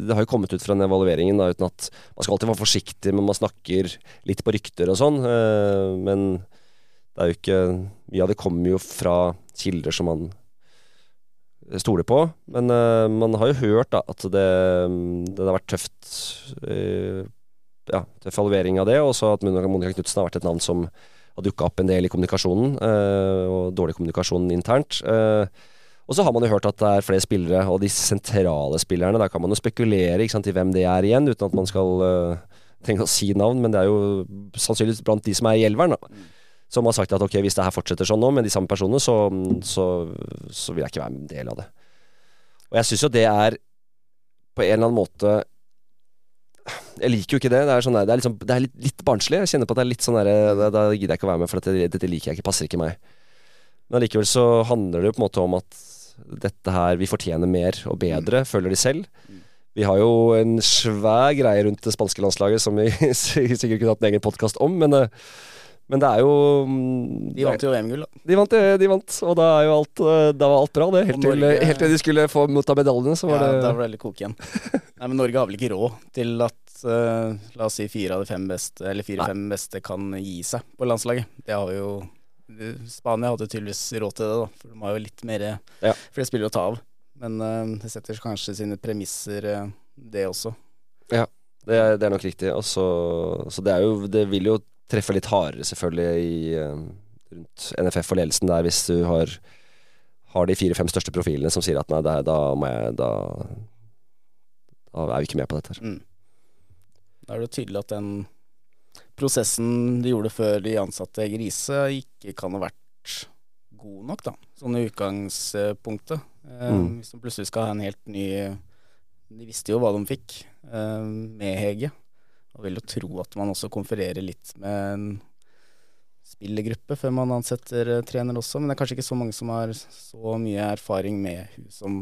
Det har jo kommet ut fra den evalueringen da, uten at Man skal alltid være forsiktig, men man snakker litt på rykter og sånn. Uh, men det er jo ikke Mye det kommer jo fra kilder som man stoler på. Men uh, man har jo hørt da, at det, det har vært tøft Ja, evaluering av det, og så at Monica Knutsen har vært et navn som har dukka opp en del i kommunikasjonen, eh, og dårlig kommunikasjon internt. Eh, og så har man jo hørt at det er flere spillere, og de sentrale spillerne, der kan man jo spekulere sant, i hvem det er igjen, uten at man skal uh, trenge å si navn, men det er jo sannsynligvis blant de som er i elveren. Som har sagt at ok, hvis det her fortsetter sånn nå, med de samme personene, så, så, så vil jeg ikke være en del av det. Og jeg syns jo det er på en eller annen måte jeg liker jo ikke det. Det er, sånn, det er, liksom, det er litt, litt, barnslig. Jeg kjenner på at det er litt sånn der, da, da gidder jeg ikke å være med, for dette, dette liker jeg ikke, passer ikke meg. Men allikevel så handler det jo på en måte om at dette her Vi fortjener mer og bedre, mm. føler de selv. Vi har jo en svær greie rundt det spanske landslaget som vi sikkert kunne hatt en egen podkast om, men uh, men det er jo
mm, De vant jo VM-gull, da.
De vant, de vant, og da, er jo alt, eh, da var alt bra, det. Helt, Norge, til, helt til de skulle få motta medaljene, så var
ja,
det
Da var det litt kok igjen. Nei, men Norge har vel ikke råd til at uh, la oss si fire av de fem beste, eller fire-fem beste kan gi seg på landslaget. Det har jo Spania hadde tydeligvis råd til det, da, for de har jo litt mer ja. flere spillere å ta av. Men uh, det setter kanskje sine premisser, uh, det også.
Ja, det er, det er nok riktig. Også, så det, jo, det vil jo treffer litt hardere, selvfølgelig, i, uh, rundt NFF og ledelsen der, hvis du har, har de fire-fem største profilene som sier at nei, da må jeg da, da, er vi ikke med på dette her. Mm.
Da er det tydelig at den prosessen de gjorde før de ansatte Grise, ikke kan ha vært god nok, da. Sånn i utgangspunktet. Eh, mm. Hvis de plutselig skal ha en helt ny De visste jo hva de fikk eh, med Hege. Og vil jo tro at man også konfererer litt med en spillergruppe før man ansetter uh, trener også, men det er kanskje ikke så mange som har så mye erfaring med hun som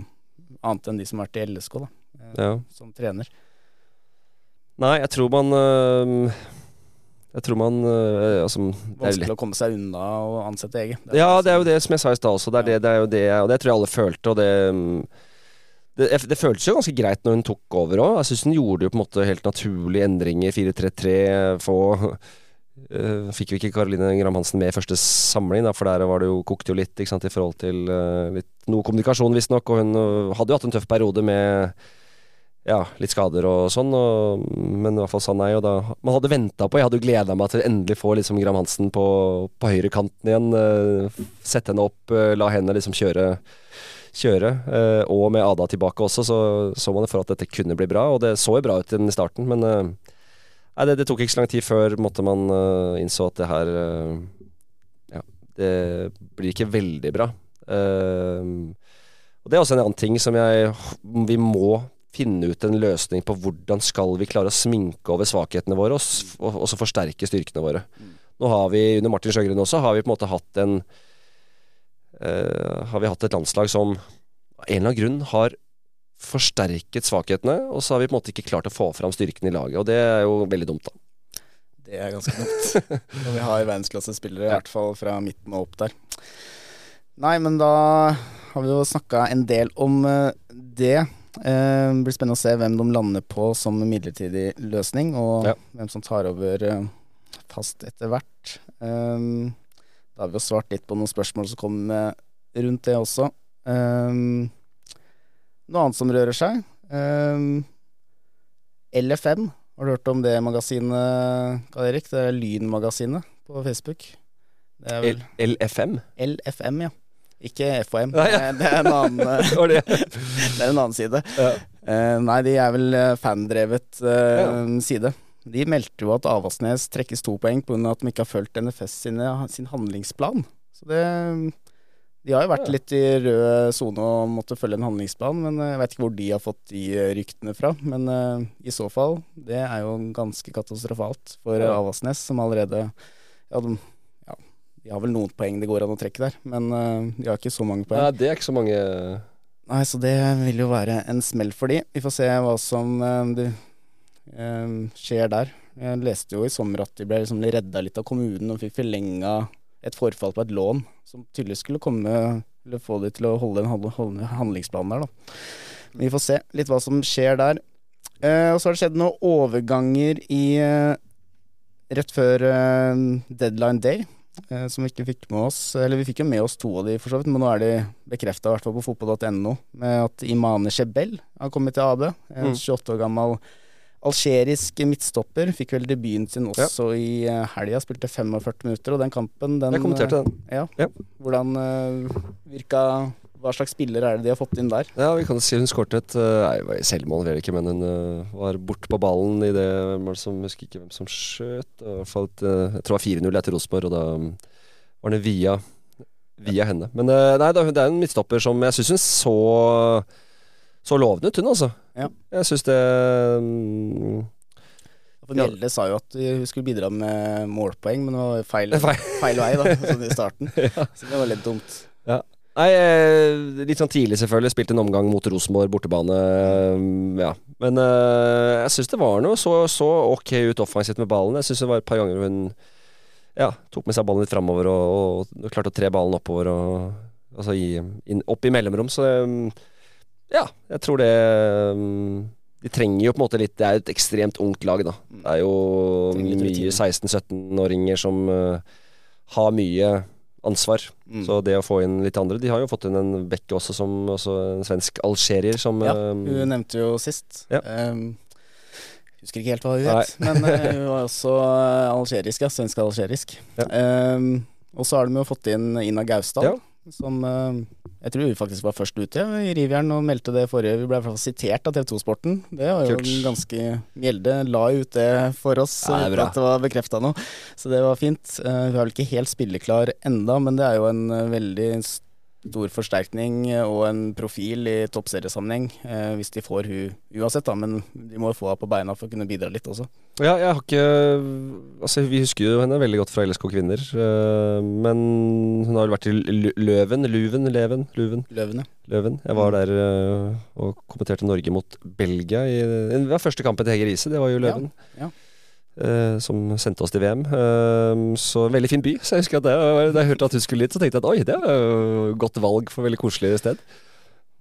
annet enn de som har vært i LSK, da, uh, ja. som trener.
Nei, jeg tror man uh, Jeg tror man altså,
Vanskelig å komme seg unna å ansette egen.
Ja, det er jo det som jeg sa i stad også. Det er, det, det er jo det, og det tror jeg alle følte, og det um, det, det, føltes jo ganske greit når hun tok over òg. Jeg syns hun gjorde jo på en måte helt naturlige endringer. 4-3-3, få uh, Fikk jo ikke Karoline Gram Hansen med i første samling, da, for der var det jo, kokte jo litt sant, i forhold til uh, litt, noe kommunikasjon, visstnok. Og hun uh, hadde jo hatt en tøff periode med ja, litt skader og sånn, og, men i hvert fall sa nei. Og da, man hadde venta på Jeg hadde jo gleda meg til å endelig få liksom Gram Hansen på, på høyrekanten igjen. Uh, sette henne opp, la henne liksom kjøre kjøre. Eh, og med Ada tilbake også, så så man for at dette kunne bli bra. Og det så jo bra ut i starten, men eh, nei, det, det, tok ikke så lang tid før måtte man uh, innså at det her Ja, det blir ikke veldig bra. Og det er også en annen ting som jeg Vi må finne ut en løsning på hvordan skal vi klare å sminke over svakhetene våre, og, og, og så forsterke styrkene våre. Mm. Nå har vi, under Martin Sjøgren også, har vi på en måte hatt en har vi hatt et landslag som av en eller annen grunn har forsterket svakhetene, og så har vi på en måte ikke klart å få fram styrken i laget. Og det er jo veldig dumt, da.
Det er ganske dumt. og vi har verdensklassespillere, i hvert fall fra midten og opp der. Nei, men da har vi jo snakka en del om uh, det. Uh, det blir spennende å se hvem de lander på som midlertidig løsning, og ja. hvem som tar over fast etter hvert. Da har vi jo svart litt på noen spørsmål som kom rundt det også. Um, noe annet som rører seg. Um, LFM, har du hørt om det magasinet, Karl Erik? Det er Lynmagasinet på Facebook. Det er vel
LFM?
LFM, ja. Ikke FHM.
Nei, ja.
Det er en annen eh,
det
er en annen side.
ja.
Uh, nei, de er vel eh, fandrevet uh,
Ja.
side. De meldte jo at Avaldsnes trekkes to poeng pga. at de ikke har fulgt NFS sine, sin handlingsplan. Så det De har jo vært litt i rød sone og måtte følge en handlingsplan, men eh, jeg vet ikke hvor de har fått de eh, ryktene fra. Men uh, i så fall, det er jo ganske katastrofalt for
Ja.
Avaldsnes, som allerede ja, de, ja, de har vel noen poeng det går an å trekke der, men uh, de har ikke så mange poeng.
Nei, det er ikke så mange
Nei, så det vil jo være en smell for de. Vi får se hva som uh, det, eh, skjer der. Jeg leste jo i sommer at de ble liksom redda litt av kommunen og fikk forlenga et forfall på et lån som tydeligvis skulle komme Eller få de til å holde en handlingsplan der, da. Men vi får se litt hva som skjer der. Eh, og så har det skjedd noen overganger i eh, Rett før eh, deadline day eh, som vi ikke fikk med oss. Eller vi fikk jo med oss to av de for så vidt, men nå er de bekrefta, i hvert fall på fotball.no, med at Imane Shebel har kommet til AB. En
Mm.
28 år gammel algerisk midtstopper. Fikk vel debuten sin også i eh, helga, spilte 45 minutter, og den kampen, den
Jeg kommenterte den.
Ja.
Ja.
Hvordan uh, virka Hva slags spiller er det de har fått inn der?
Ja, vi kan si hun skåret et uh, selvmål, vel ikke, men hun uh, var bort på ballen i det som Husker ikke hvem som skjøt. Eh, jeg tror det var 4-0 etter Rosenborg, og da um, var det via Via henne. Men eh, nei, det er en midtstopper som jeg syns hun så så lovende ut, hun altså.
Ja.
Jeg syns det um,
For
Ja.
Mjelde sa jo at hun skulle bidra med målpoeng, men det var feil,
Feil.
vei, da, sånn i starten. Så det var litt dumt.
Nei, eh, litt sånn tidlig selvfølgelig. Spilte en omgang mot Rosenborg, bortebane. eh, Ja. Men uh, jeg syns det var noe så, så ok ut offensivt med ballen. Jeg syns det var et par ganger hun ja, tok med seg ballen litt framover og, og klarte å tre ballen oppover og altså i, inn, opp i mellomrom. Så eh, ja, jeg tror det eh, De trenger jo på en måte litt Det er jo et ekstremt ungt lag, da. Det er jo mye 16-17-åringer som uh, har mye ansvar.
Mm.
Så det å få inn litt andre De har jo fått inn en Bekke også, som også en svensk algerier, som
Ja,
hun
Hun nevnte jo sist.
Ja.
Um, husker ikke helt hva hun het, men uh, hun var også eh, algerisk, ja. Svensk-algerisk.
Ja.
Um, og så har de jo fått inn Ina Gausdal,
Ja.
Som eh, jeg tror vi faktisk var først ute i Rivjern og meldte det forrige. Vi ble i hvert fall sitert av TV 2-sporten. Det var jo
Kult.
ganske Mjelde la ut det for oss
Ja, det
at det var bekrefta nå, så det var fint. Eh, hun er vel ikke helt spilleklar enda, men det er jo en eh, veldig stor forsterkning og en profil i toppseriesammenheng, eh, hvis de får hun uansett, da. Men de må jo få henne på beina for å kunne bidra litt også.
Ja, jeg har ikke Altså, vi husker jo henne veldig godt fra LSK Kvinner. eh, men hun har vel vært i Løven, Luven, Leven, Luven,
Løvene.
Løven. Jeg var der eh, og kommenterte Norge mot Belgia i var første kampen til Hege Riise, det var jo Løven.
ja.
eh, som sendte oss til VM. Eh, så veldig fin by. Så jeg husker at det, Da jeg hørte at hun skulle dit, så tenkte jeg at oi, det var jo godt valg for veldig koselig sted.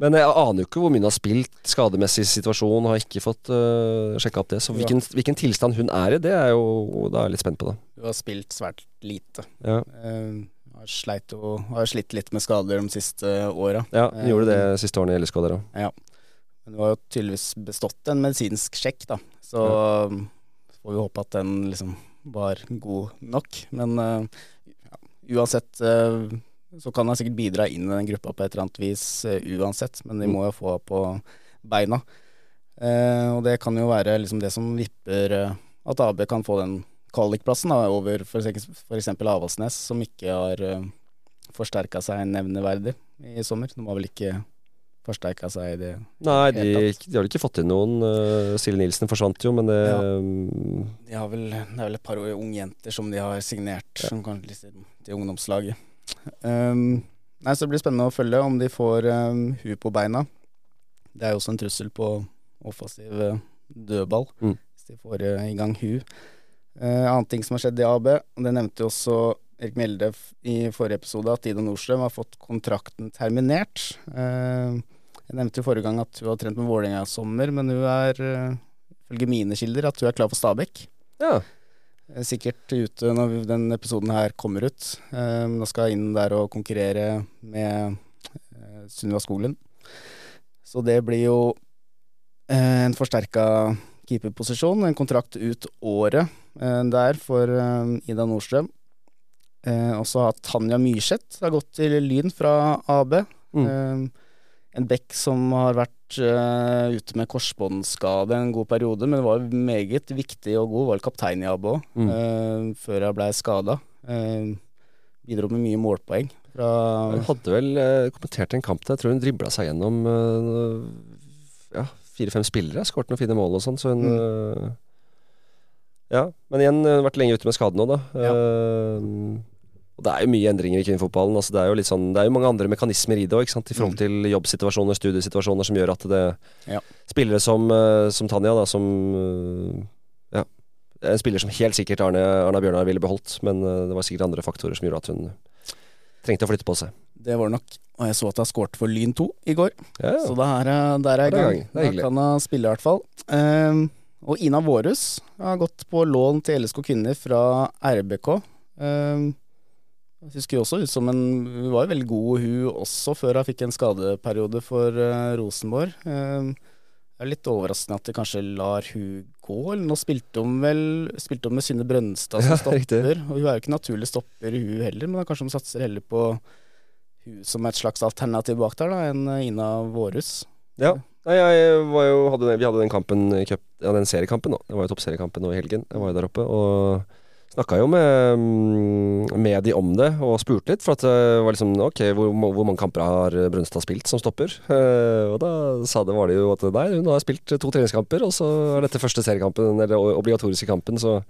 Men jeg aner jo ikke hvor mye hun har spilt, skademessig situasjon, har ikke fått uh, sjekka opp det. Så
Ja.
hvilken, hvilken tilstand hun er i, det er jo Da er jeg litt spent på det.
Hun har spilt svært lite.
Ja,
Uh, har, jo, har slitt litt med skader de siste åra.
ja hun gjorde det de siste årene i LSK der òg.
Men hun har jo tydeligvis bestått en medisinsk sjekk, da. Så um, får vi håpe at den liksom var god nok. Men uh, ja, uansett uh, så kan han sikkert bidra inn i den gruppa på et eller annet vis uh, uansett. Men de
Mm.
må jo få på beina. Eh, og det kan jo være liksom det som vipper at AB kan få den kvalikplassen over f.eks. Avaldsnes, som ikke har uh, forsterka seg nevneverdig i sommer. De var vel ikke forsterka seg i det
Nei, de, de har ikke fått inn noen. Uh, Silje Nilsen forsvant jo, men det
Ja.
um,
De har vel, det er vel et par unge jenter som de har signert, som kan til ungdomslaget. Um, nei, så det blir spennende å følge om de får um, hu på beina. Det er jo også en trussel på offensiv eh, dødball,
Mm.
hvis de får uh, i gang hu. Uh, annet ting som har skjedd i AB, og det nevnte jo også Erik Mjelde i forrige episode, at Ida Nordstrøm har fått kontrakten terminert. Uh, jeg nevnte jo forrige gang at hun har trent med Vålerenga i sommer, men hun er, uh, ifølge mine kilder, at hun er klar for Stabæk.
Ja.
Eh, Sikkert ute når den episoden her kommer ut. Eh, Nå skal jeg inn der og konkurrere med eh, Sunniva Skoglund. Så det blir jo eh, en forsterka keeperposisjon, en kontrakt ut året eh, der for eh, Ida Nordstrøm. Eh, og så har Tanja Myrseth har gått til Lyn fra AB.
Mm.
Eh, en bekk som har vært uh, ute med korsbåndskade en god periode, men var meget viktig og god. Var kaptein i Abo
Mm.
uh, før jeg blei skada. Uh, bidro med mye målpoeng. Fra,
Hun hadde vel eh, kommentert en kamp der. Jeg tror hun dribla seg gjennom eh, ja, fire-fem spillere. Skåret noen fine mål og sånn, så hun eh, Ja. Men igjen, eh, vært lenge ute med skade nå, da. Eh, og det er jo mye endringer i kvinnefotballen. Altså, det, er jo litt sånn, det er jo mange andre mekanismer i det òg, i forhold
Mm.
til jobbsituasjoner, studiesituasjoner, som gjør at det
Ja.
Spillere som, eh, som Tanja, da, som eh, Ja. En spiller som helt sikkert Arne, Arna Bjørnar ville beholdt, men eh, det var sikkert andre faktorer som gjorde at hun trengte å flytte på seg.
det var nok Og jeg så at jeg skårte for Lyn 2 i går,
Ja, ja.
så det her, der er jeg i gang.
jeg. Det
Da kan hun spille, i hvert fall. Um, og Ina Vårhus har gått på lån til LSK Kvinner fra RBK. Eh, jeg husker også ut som en Hun var jo veldig god, hun også, før hun fikk en skadeperiode for uh, Rosenborg. Uh, det er litt overraskende at de kanskje lar hun gå. Eller nå spilte hun vel Spilte hun med Synne Brønstad som
Ja,
stopper.
riktig.
Og hun er jo ikke naturlig stopper, hun heller, men da kanskje hun satser heller på hun som et slags alternativ bak der, da, enn eh, Ina Vårhus.
Ja. Nei, jeg var jo, hadde, vi hadde den kampen cup, ja, den seriekampen nå. Det var jo toppseriekampen nå i helgen. Jeg var jo der oppe og snakka jo med, mm, med de om det og spurte litt. For at det var liksom Ok, hvor, hvor mange kamper har Brunstad spilt som stopper? Eh, og da sa det, var det jo at nei, hun har spilt to treningskamper, og så er dette første seriekampen, eller obligatoriske kampen, så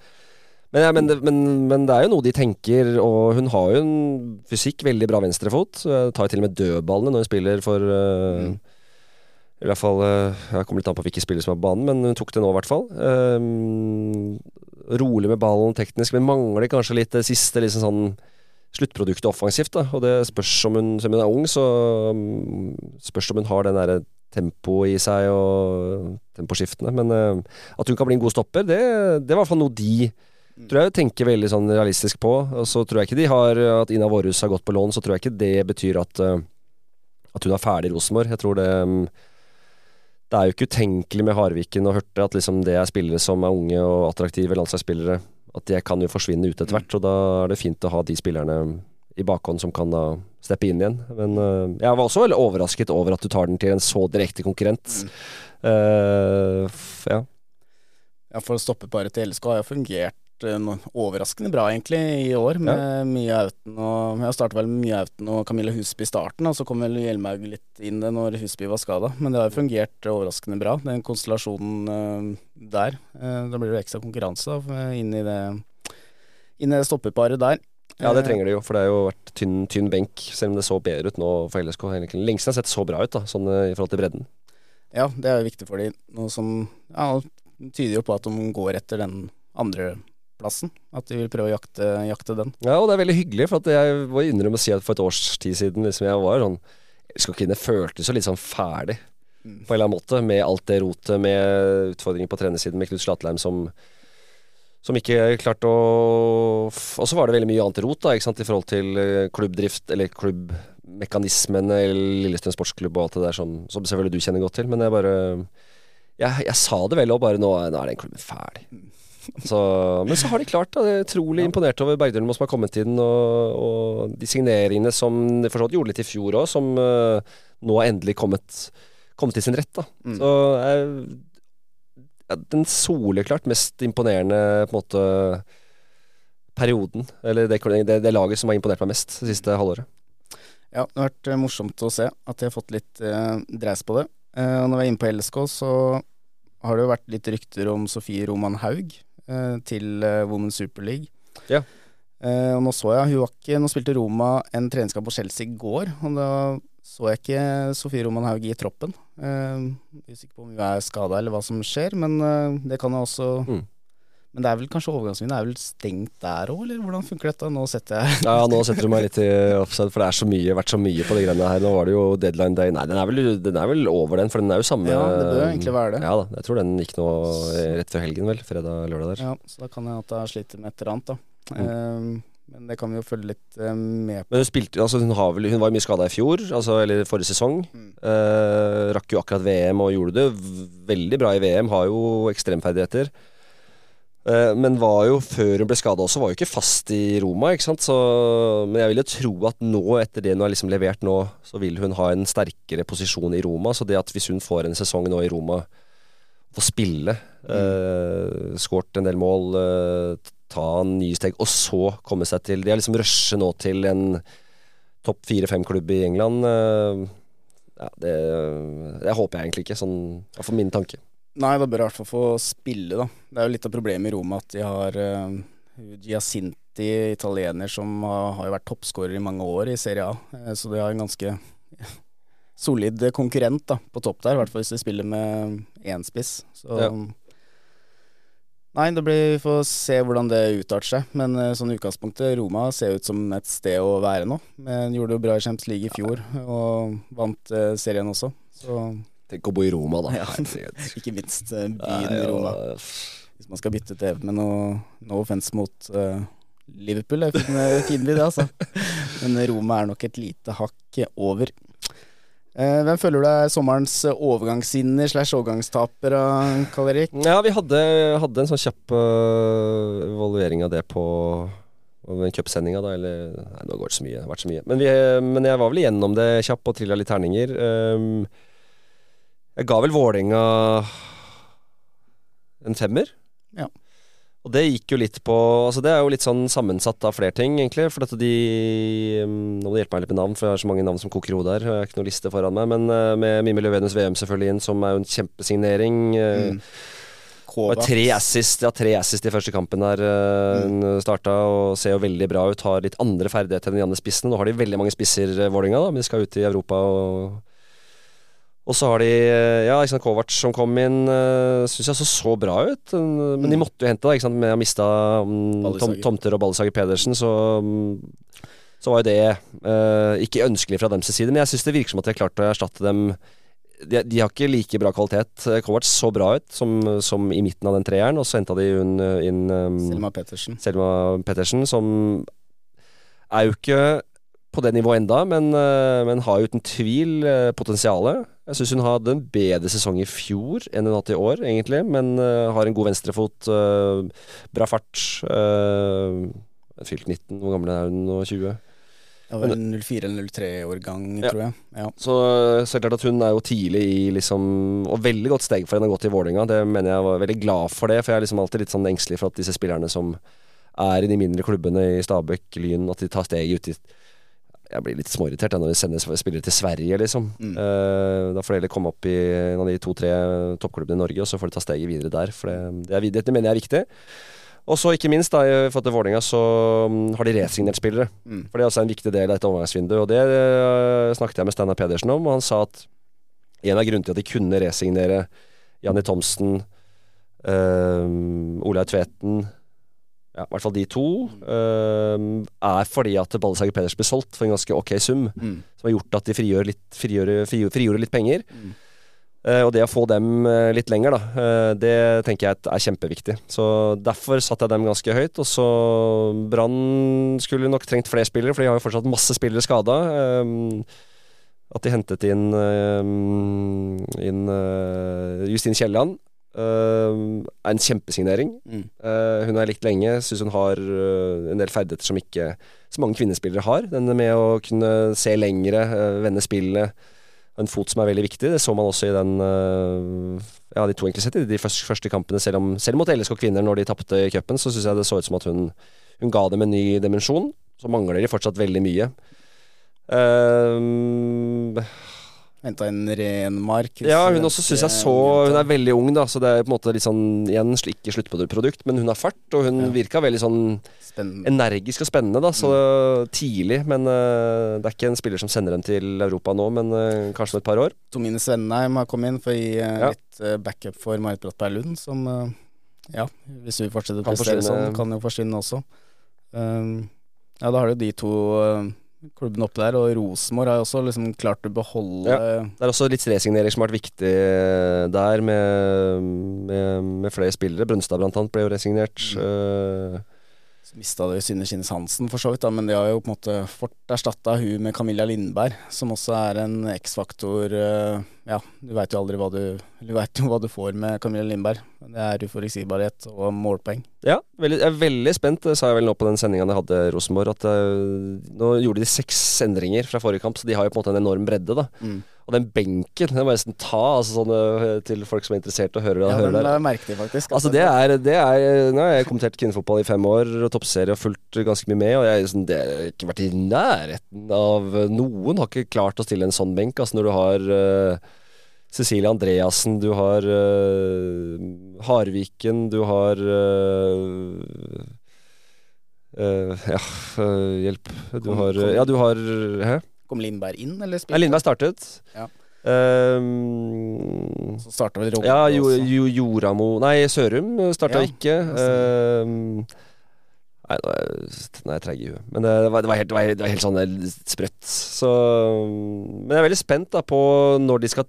men, men, men, men det er jo noe de tenker, og hun har jo en fysikk, veldig bra venstrefot. Eh, Tar til og med dødballene når hun spiller for eh,
Mm.
I hvert fall Jeg kommer litt an på hvilke spillere som er på banen, men hun tok det nå, i hvert fall. Ehm, rolig med ballen teknisk, men mangler kanskje litt det siste liksom sånn sluttproduktet offensivt. da Og det spørs om hun, som hun er ung, så mm, spørs om hun har den derre tempoet i seg og temposkiftene. Men uh, at hun kan bli en god stopper, det, det var i hvert fall noe de tror jeg tenker veldig sånn realistisk på. Og så tror jeg ikke de har At Ina Vårhus har gått på lån, så tror jeg ikke det betyr at uh, At hun er ferdig i Rosenborg. Jeg tror det mm, Det er jo ikke utenkelig med Harviken og Hørte at liksom det er spillere som er unge og attraktive landslagsspillere. At det kan jo forsvinne ut etter hvert, og da er det fint å ha de spillerne i bakhånd som kan da steppe inn igjen. Men uh, jeg var også veldig overrasket over at du tar den til en så direkte konkurrent.
Mm.
Eh, f- ja.
Ja, for stoppeparet til LSK har jo fungert eh, no- overraskende bra, egentlig, i år. Med mye Auten og Jeg starta vel med mye Auten og Camilla Husby i starten, og så kom vel Hjelmaug litt inn det når Husby var skada. Men det har jo fungert overraskende bra, den konstellasjonen eh, der. Eh, da blir det ekstra konkurranse inn i det inn i det stoppeparet der.
Ja, det
Eh,
trenger de jo, for det har jo vært tynn, tynn benk, selv om det så bedre ut nå for LSK. Lenge siden har sett så bra ut, da, sånn eh, i forhold til bredden.
Ja, det er jo viktig for de Noe som ja, tyder jo på at de går etter den andreplassen. At de vil prøve å jakte, jakte den.
Ja, og det er veldig hyggelig, for at jeg må innrømme å si at for et års tid siden liksom jeg var sånn jeg LSK kunne følte så litt sånn ferdig,
Mm.
på en eller annen måte, med alt det rotet, med utfordringer på trenersiden med Knut Slatleim som som ikke klarte å Og så var det veldig mye annet rot da, ikke sant, i forhold til eh, klubbdrift, eller klubbmekanismene, eller Lillestrøm sportsklubb og alt det der som, som selvfølgelig du kjenner godt til. Men jeg bare Jeg, jeg sa det vel og bare nå, nå er den klubben ferdig. Så, men så har de klart det. Er utrolig imponert over Bergdølmo som har kommet inn, og, og de signeringene som de forstått gjorde litt i fjor òg, som uh, nå har endelig kommet, kommet til sin rett. da
Mm.
Så er, ja, den soleklart mest imponerende på en måte perioden, eller det, det, det laget som har imponert meg mest det siste halvåret.
Ja, det har vært eh, morsomt å se at de har fått litt eh, dreis på det. Eh, når vi er inne på LSK, så har det jo vært litt rykter om Sofie Roman Haug eh, til eh, Women's Super League.
Ja.
Eh, og nå så jeg, hun var ikke Nå spilte Roma en treningskamp på Chelsea i går, og da så jeg ikke Sofie Roman Haug i troppen. Eh, usikker på om hun er skada eller hva som skjer, men eh, det kan jo også
Mm.
Men det er vel kanskje overgangsvinduet er vel stengt der òg, eller hvordan funker dette? Nå setter jeg
Ja, nå setter du meg litt i offside, for det er så mye, vært så mye på de greiene her. Nå var det jo deadline day Nei, den er vel, den er vel over, den, for den er jo samme
Ja, det bør egentlig være det.
Ja da, jeg tror den gikk nå eh, rett før helgen, vel. Fredag-lørdag der.
Ja, så da kan jeg at jeg sliter med et eller annet, da.
Mm.
Um, Men det kan vi jo følge litt eh, med på.
Men hun spilte altså hun, har vel, hun var mye skada i fjor, altså, eller forrige sesong.
Mm.
Eh, rakk jo akkurat VM og gjorde det veldig bra i VM. Har jo ekstremferdigheter. Eh, men var jo, før hun ble skada også, var jo ikke fast i Roma. ikke sant? Så, men jeg vil jo tro at nå, etter det hun har liksom levert nå, så vil hun ha en sterkere posisjon i Roma. Så det at hvis hun får en sesong nå i Roma, får spille, eh, skåret en del mål, eh, ta nye steg, og så komme seg til De har liksom rushet nå til en topp fire-fem-klubb i England. eh, ja, det, det håper jeg egentlig ikke, sånn for min tanke.
Nei, da bør jeg i hvert fall få spille, da. Det er jo litt av problemet i Roma at de har uh, Giacinti, italiener, som har, har vært toppskårer i mange år i Serie A. Eh, så de har en ganske solid konkurrent da, på topp der, i hvert fall hvis de spiller med én spiss. Så
Ja.
Nei, det blir, vi får se hvordan det utarter seg. Men eh, sånn utgangspunktet, Roma ser ut som et sted å være nå. Men gjorde det jo bra i Champions League i fjor, og vant eh, serien også. Så
Tenk å bo i Roma, da.
Ja. Ikke minst byen
Nei, ja,
Roma. Hvis man skal bytte TV med noe no offense mot uh, Liverpool, er fin, eh, fin by det, altså. Men Roma er nok et lite hakk over. Eh, hvem føler du er sommerens overgangssinner slash overgangstaper, eh, Karl Erik?
Ja, vi hadde, hadde en sånn kjapp uh, evaluering av det på på cupsendinga, da, eller Nei, nå går det så mye. Det har vært så mye. Men, vi, men jeg var vel igjennom det kjapp og trilla litt terninger. Um, jeg ga vel Vålerenga en femmer.
Ja.
Og det gikk jo litt på Altså Det er jo litt sånn sammensatt av flere ting, egentlig. For at de um, Nå må du hjelpe meg litt med navn, for jeg har så mange navn som koker i hodet her. Jeg har ikke noe liste foran meg. Men uh, med Mimmi Løvenes VM selvfølgelig inn, som er jo en kjempesignering. Uh,
Mm.
tre assist, ja, tre assist i første kampen der uh,
Mm.
starta, og ser jo veldig bra ut. Har litt andre ferdigheter enn de andre spissene. Nå har de veldig mange spisser, Vålerenga, men de skal ut i Europa. og og så har de uh, ja, ikke sant, Kovac som kom inn, uh, syns jeg så så bra ut. Uh, Men de
Mm.
måtte jo hente, da, ikke sant, med å mista um, tom, Tomter og Ballesager Pedersen, så um, så var jo det uh, ikke ønskelig fra deres side. Men jeg syns det virker som at de har klart å erstatte dem de, de har ikke like bra kvalitet. Eh, Kovac så bra ut som, som i midten av den treeren, og så henta de uh, inn um,
Selma Pettersen.
Selma Pettersen, som er jo ikke på det nivået enda, men, eh, men har uten tvil uh, potensialet. Jeg syns hun hadde en bedre sesong i fjor enn hun har hatt i år, egentlig, men eh, har en god venstrefot, eh, bra fart. Fylt 19, hvor gammel er hun nå? 20?
Det var en 04 eller 03-årgang,
Ja.
tror jeg. Ja.
Så, så klart at hun er jo tidlig i liksom Og veldig godt steg for henne å gå til Vålerenga. Det mener jeg var veldig glad for det, for jeg er liksom alltid litt sånn engstelig for at disse spillerne som er i de mindre klubbene i Stabæk, Lyn, at de tar steget ut i Jeg blir litt småirritert når vi sender spillere til Sverige, liksom.
Mm.
Uh, da får de heller komme opp i en av de to-tre toppklubbene i Norge, og så får de ta steget videre der. For det, det, er, det mener jeg er viktig. Og så ikke minst, da, forhold til Vålerenga, så mm, har de resignert spillere.
Mm.
For det er også en viktig del av dette overgangsvinduet. Og det uh, snakket jeg med Steinar Pedersen om, og han sa at en av grunnene til at de kunne resignere Janni Thomsen, uh, Olaug Tveten ja, i hvert fall de to, uh, er fordi at Ballesager Pedersen ble solgt for en ganske ok sum.
Mm.
Som har gjort at de frigjør litt, frigjør, litt penger.
Mm.
Uh, og det å få dem eh, litt lenger, da, uh, det tenker jeg er kjempeviktig. Så Derfor satte jeg dem ganske høyt. Og så Brann skulle nok trengt flere spillere, for de har jo fortsatt masse spillere skada. at de hentet inn, eh, inn Justin Kielland. Eh, er en kjempesignering.
Mm.
Uh, hun har jeg likt lenge. Syns hun har uh, en del ferdigheter som ikke så mange kvinnespillere har. Den med å kunne se lengre, eh, vende spillet. En fot som er veldig viktig. Det så man også i den Ja, de to egentlig sett i de første, første kampene. Selv, om, selv mot LSK kvinner, når de tapte i cupen, så syns jeg det så ut som at hun, hun ga dem en ny dimensjon. Så mangler de fortsatt veldig mye. Eh,
Henta inn Renmark.
ja, hun også syns jeg så Hun er veldig ung, da, så det er på en måte litt sånn Igjen ikke sluttprodukt, men hun har fart, og hun
Ja.
virka veldig sånn
Spennende.
energisk og spennende, da, så tidlig. Men uh, det er ikke en spiller som sender dem til Europa nå, men uh, kanskje om et par år.
Tomine Svenheim har kommet inn for å gi uh,
Ja.
litt backup for Marit Brattberg Lund, som ja, hvis hun fortsetter å prestere sånn, kan jo forsvinne også. Um, ja, da har du de to eh, klubbene oppe der, og Rosenborg har også liksom klart å beholde
Det er også litt resignering som har vært viktig eh, der, med, med, med flere spillere. Brønstad blant annet ble jo resignert.
Mm. Mista det jo Synne Skinnes Hansen, for så vidt, da, men de har jo på en måte fort erstatta hun med Camilla Lindberg, som også er en X-faktor. eh, Ja, du veit jo aldri hva du Du vet jo hva du får med Camilla Lindberg. men Det er uforutsigbarhet og målpoeng.
Ja, veldig, jeg er veldig spent, sa jeg vel nå på den sendinga jeg hadde Rosenborg, at eh, nå gjorde de seks endringer fra forrige kamp, så de har jo på en måte en enorm bredde, da.
Mm.
Og den benken, den må jeg nesten ta altså sånn, eh, til folk som er interessert og hører,
Ja,
høre
den
der.
jeg faktisk.
Altså det er, det er Nå har jeg kommentert kvinnefotball i fem år og toppserie og fulgt ganske mye med, og jeg sånn, det har ikke vært i nærheten av Noen har ikke klart å stille en sånn benk. Altså når du har uh, Cecilie Andreassen, du har uh, Harviken, du har uh, eh, Ja, eh, hjelp. Du har. Ja, du har Hæ?
Kom Lindberg inn, eller
Nei,
Ja,
Lindberg startet.
Ja.
Um,
Så starta vel Rogge
ja, jo, jo, Joramo Nei, Sørum starta
Ja,
ikke. Um, nei, nå er jeg- treig i huet. Men det, det, var, det, var helt, det, var, helt- det var helt sånn eh, sprøtt. Så Men jeg er veldig spent da på når de skal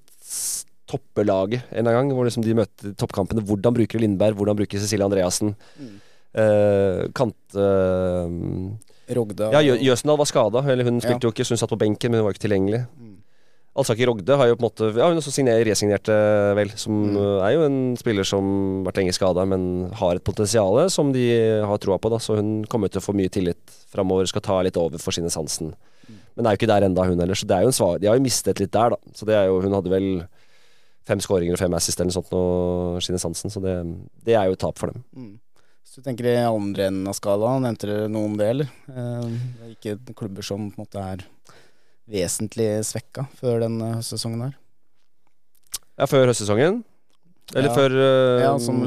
toppe laget en gang. Hvor liksom de møter toppkampene. Hvordan bruker Lindberg? Hvordan bruker Cecilie Andreassen?
Mm.
Uh, Kant... eh,
Rogda
ja, Jø- Jøsendal var skada. Hun spilte
Ja.
jo ikke, så hun satt på benken, men hun var ikke tilgjengelig.
Mm.
Alsaki Rogde har jo på en måte Ja, hun også signer, resignerte, vel. Som
Mm.
er jo en spiller som har vært lenge skada, men har et potensial som de har troa på. da Så hun kommer til å få mye tillit framover. Skal ta litt over for sine sansen.
Mm.
Men er jo ikke der enda hun heller. Så det er jo en svar, De har jo mistet litt der, da. Så det er jo Hun hadde vel fem skåringer og fem assist eller noe sånt nå, Hansen. Så det, det er jo et tap for dem.
Mm. Hvis du tenker i andre enden av skalaen, nevnte dere noe om det, eller? Eh, det er ikke klubber som på en måte er vesentlig svekka før denne høstsesongen her.
Ja, før høstsesongen. Eller
Ja.
før uh,
Ja, som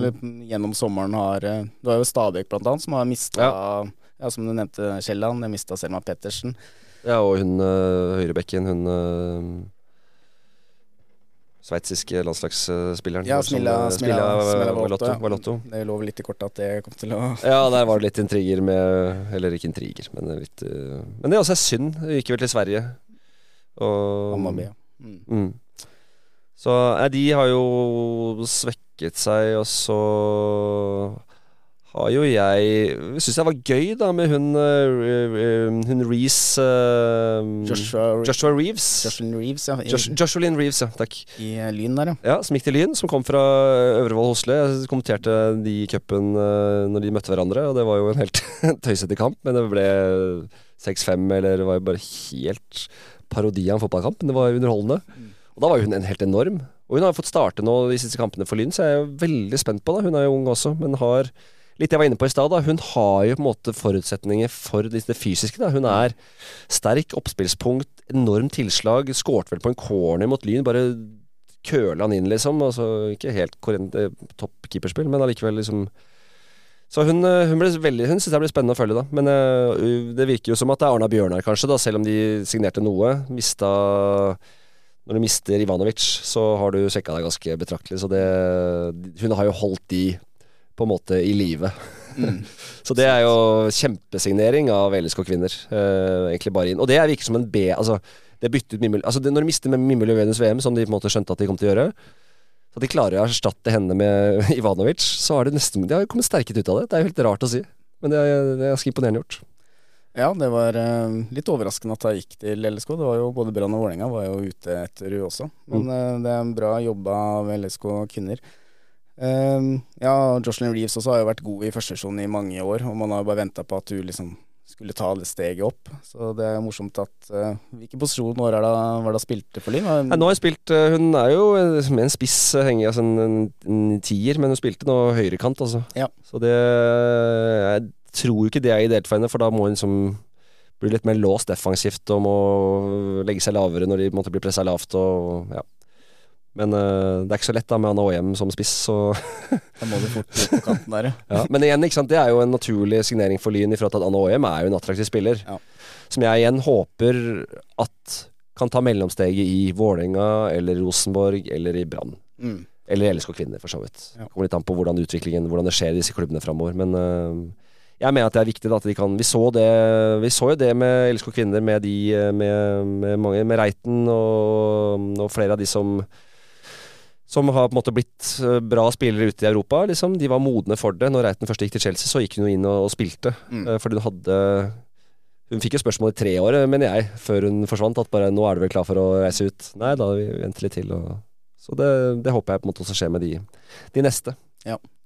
gjennom sommeren har eh, Du har jo Stabæk blant annet, som har mista ja. som du nevnte, Kielland. De mista Selma Pettersen.
Ja, og hun uh, høyrebekken, hun uh, sveitsiske landslagsspilleren.
Ja,
som,
Smilla, Smilla,
Valotto, Valotto.
Det lå vel litt i kortet at det kom til å
Ja, der var det litt intriger med Eller ikke intriger, men litt uh, Men det også er synd. Det gikk vel til Sverige. Og
Mamma mia. Mm.
Mm. Så nei, de har jo svekket seg, og så har jo jeg Syns jeg var gøy da med hun uh, Hun Reece uh,
Joshua,
Joshua Reeves.
Joshua Reeves, ja.
Josh, Reeves, ja. Takk.
i eh, Lyn der, ja.
Ja, Som gikk til Lyn, som kom fra Øvrevoll Hosle. Jeg kommenterte de i cupen uh, når de møtte hverandre, og det var jo en helt tøysete kamp. Men det ble 6-5, eller det var jo bare helt parodi av en fotballkamp. Men det var underholdende.
Mm.
Og da var jo hun en helt enorm. Og hun har fått starte nå de siste kampene for Lyn, så jeg er jo veldig spent på det. Hun er jo ung også, men har Litt jeg var inne på i stad. Hun har jo på en måte forutsetninger for det det fysiske. da Hun er sterk, oppspillspunkt, enormt tilslag. Skårte vel på en corner mot Lyn. Bare køla han inn, liksom. Altså, ikke helt eh, topp keeperspill, men allikevel liksom Så hun, eh, hun veldig Hun syns jeg blir spennende å følge, da. Men uh, det virker jo som at det er Arna Bjørnar, kanskje, da, selv om de signerte noe. Mista Når du mister Ivanovic, så har du svekka deg ganske betraktelig. Så det Hun har jo holdt de på en måte i live.
Mm.
Så det er jo kjempesignering av LSK kvinner. Uh, egentlig bare inn. Og det virker som en B. Altså, det byttet Mimmel, altså det, Når de mister med Mimmel i Venus VM, som de på en måte skjønte at de kom til å gjøre, så de klarer å erstatte henne med Ivanovic, så har de nesten De har jo kommet sterket ut av det. Det er jo helt rart å si. Men det er, det er ganske imponerende gjort.
Ja, det var uh, litt overraskende at hun gikk til LSK. Det var jo Både Brann og Vålerenga var jo ute etter hun også. Men uh, det er en bra jobba av LSK kvinner. Eh, ja, Jocelyn Reeves også har jo vært god i førstesjon i mange år, og man har jo bare venta på at hun liksom skulle ta det steget opp. Så det er morsomt at uh, Hvilken posisjon var det da spilte for Lyn?
Nei, nå har jeg spilt eh, Hun er jo eh, med en spiss henger, altså en, en, tier, men hun spilte nå høyrekant, altså.
Ja.
Så det Jeg tror ikke det er ideelt for henne, for da må hun liksom bli litt mer låst defensivt og må legge seg lavere når de måtte bli pressa lavt og ja. Men uh, det er ikke så lett da med Anna Åhjem som spiss, så
Da må du fort ut på kanten der, ja.
Men igjen, ikke sant, det er jo en naturlig signering for Lyn, i forhold til at Anna Åhjem er jo en attraktiv spiller.
Ja.
Som jeg igjen håper at kan ta mellomsteget i Vålerenga eller Rosenborg eller i Brann.
Mm.
Eller LSK Kvinner, for så vidt.
Ja.
Kommer litt an på hvordan utviklingen Hvordan det skjer i disse klubbene framover. Men uh, jeg mener at det er viktig da, at de kan Vi så det Vi så jo det med LSK Kvinner, med de øh, med, med mange Med Reiten og, og flere av de som som har på en måte blitt eh, bra spillere ute i Europa. Liksom. De var modne for det. Når Reiten først gikk til Chelsea, så gikk hun jo inn og, og spilte.
Mm.
Eh, fordi hun hadde Hun fikk jo spørsmål i tre år, eh, mener jeg, før hun forsvant. At bare 'nå er du vel klar for å reise ut'? Nei, da vi venter litt til. Og, så det, det håper jeg på en måte også skjer med de, de neste.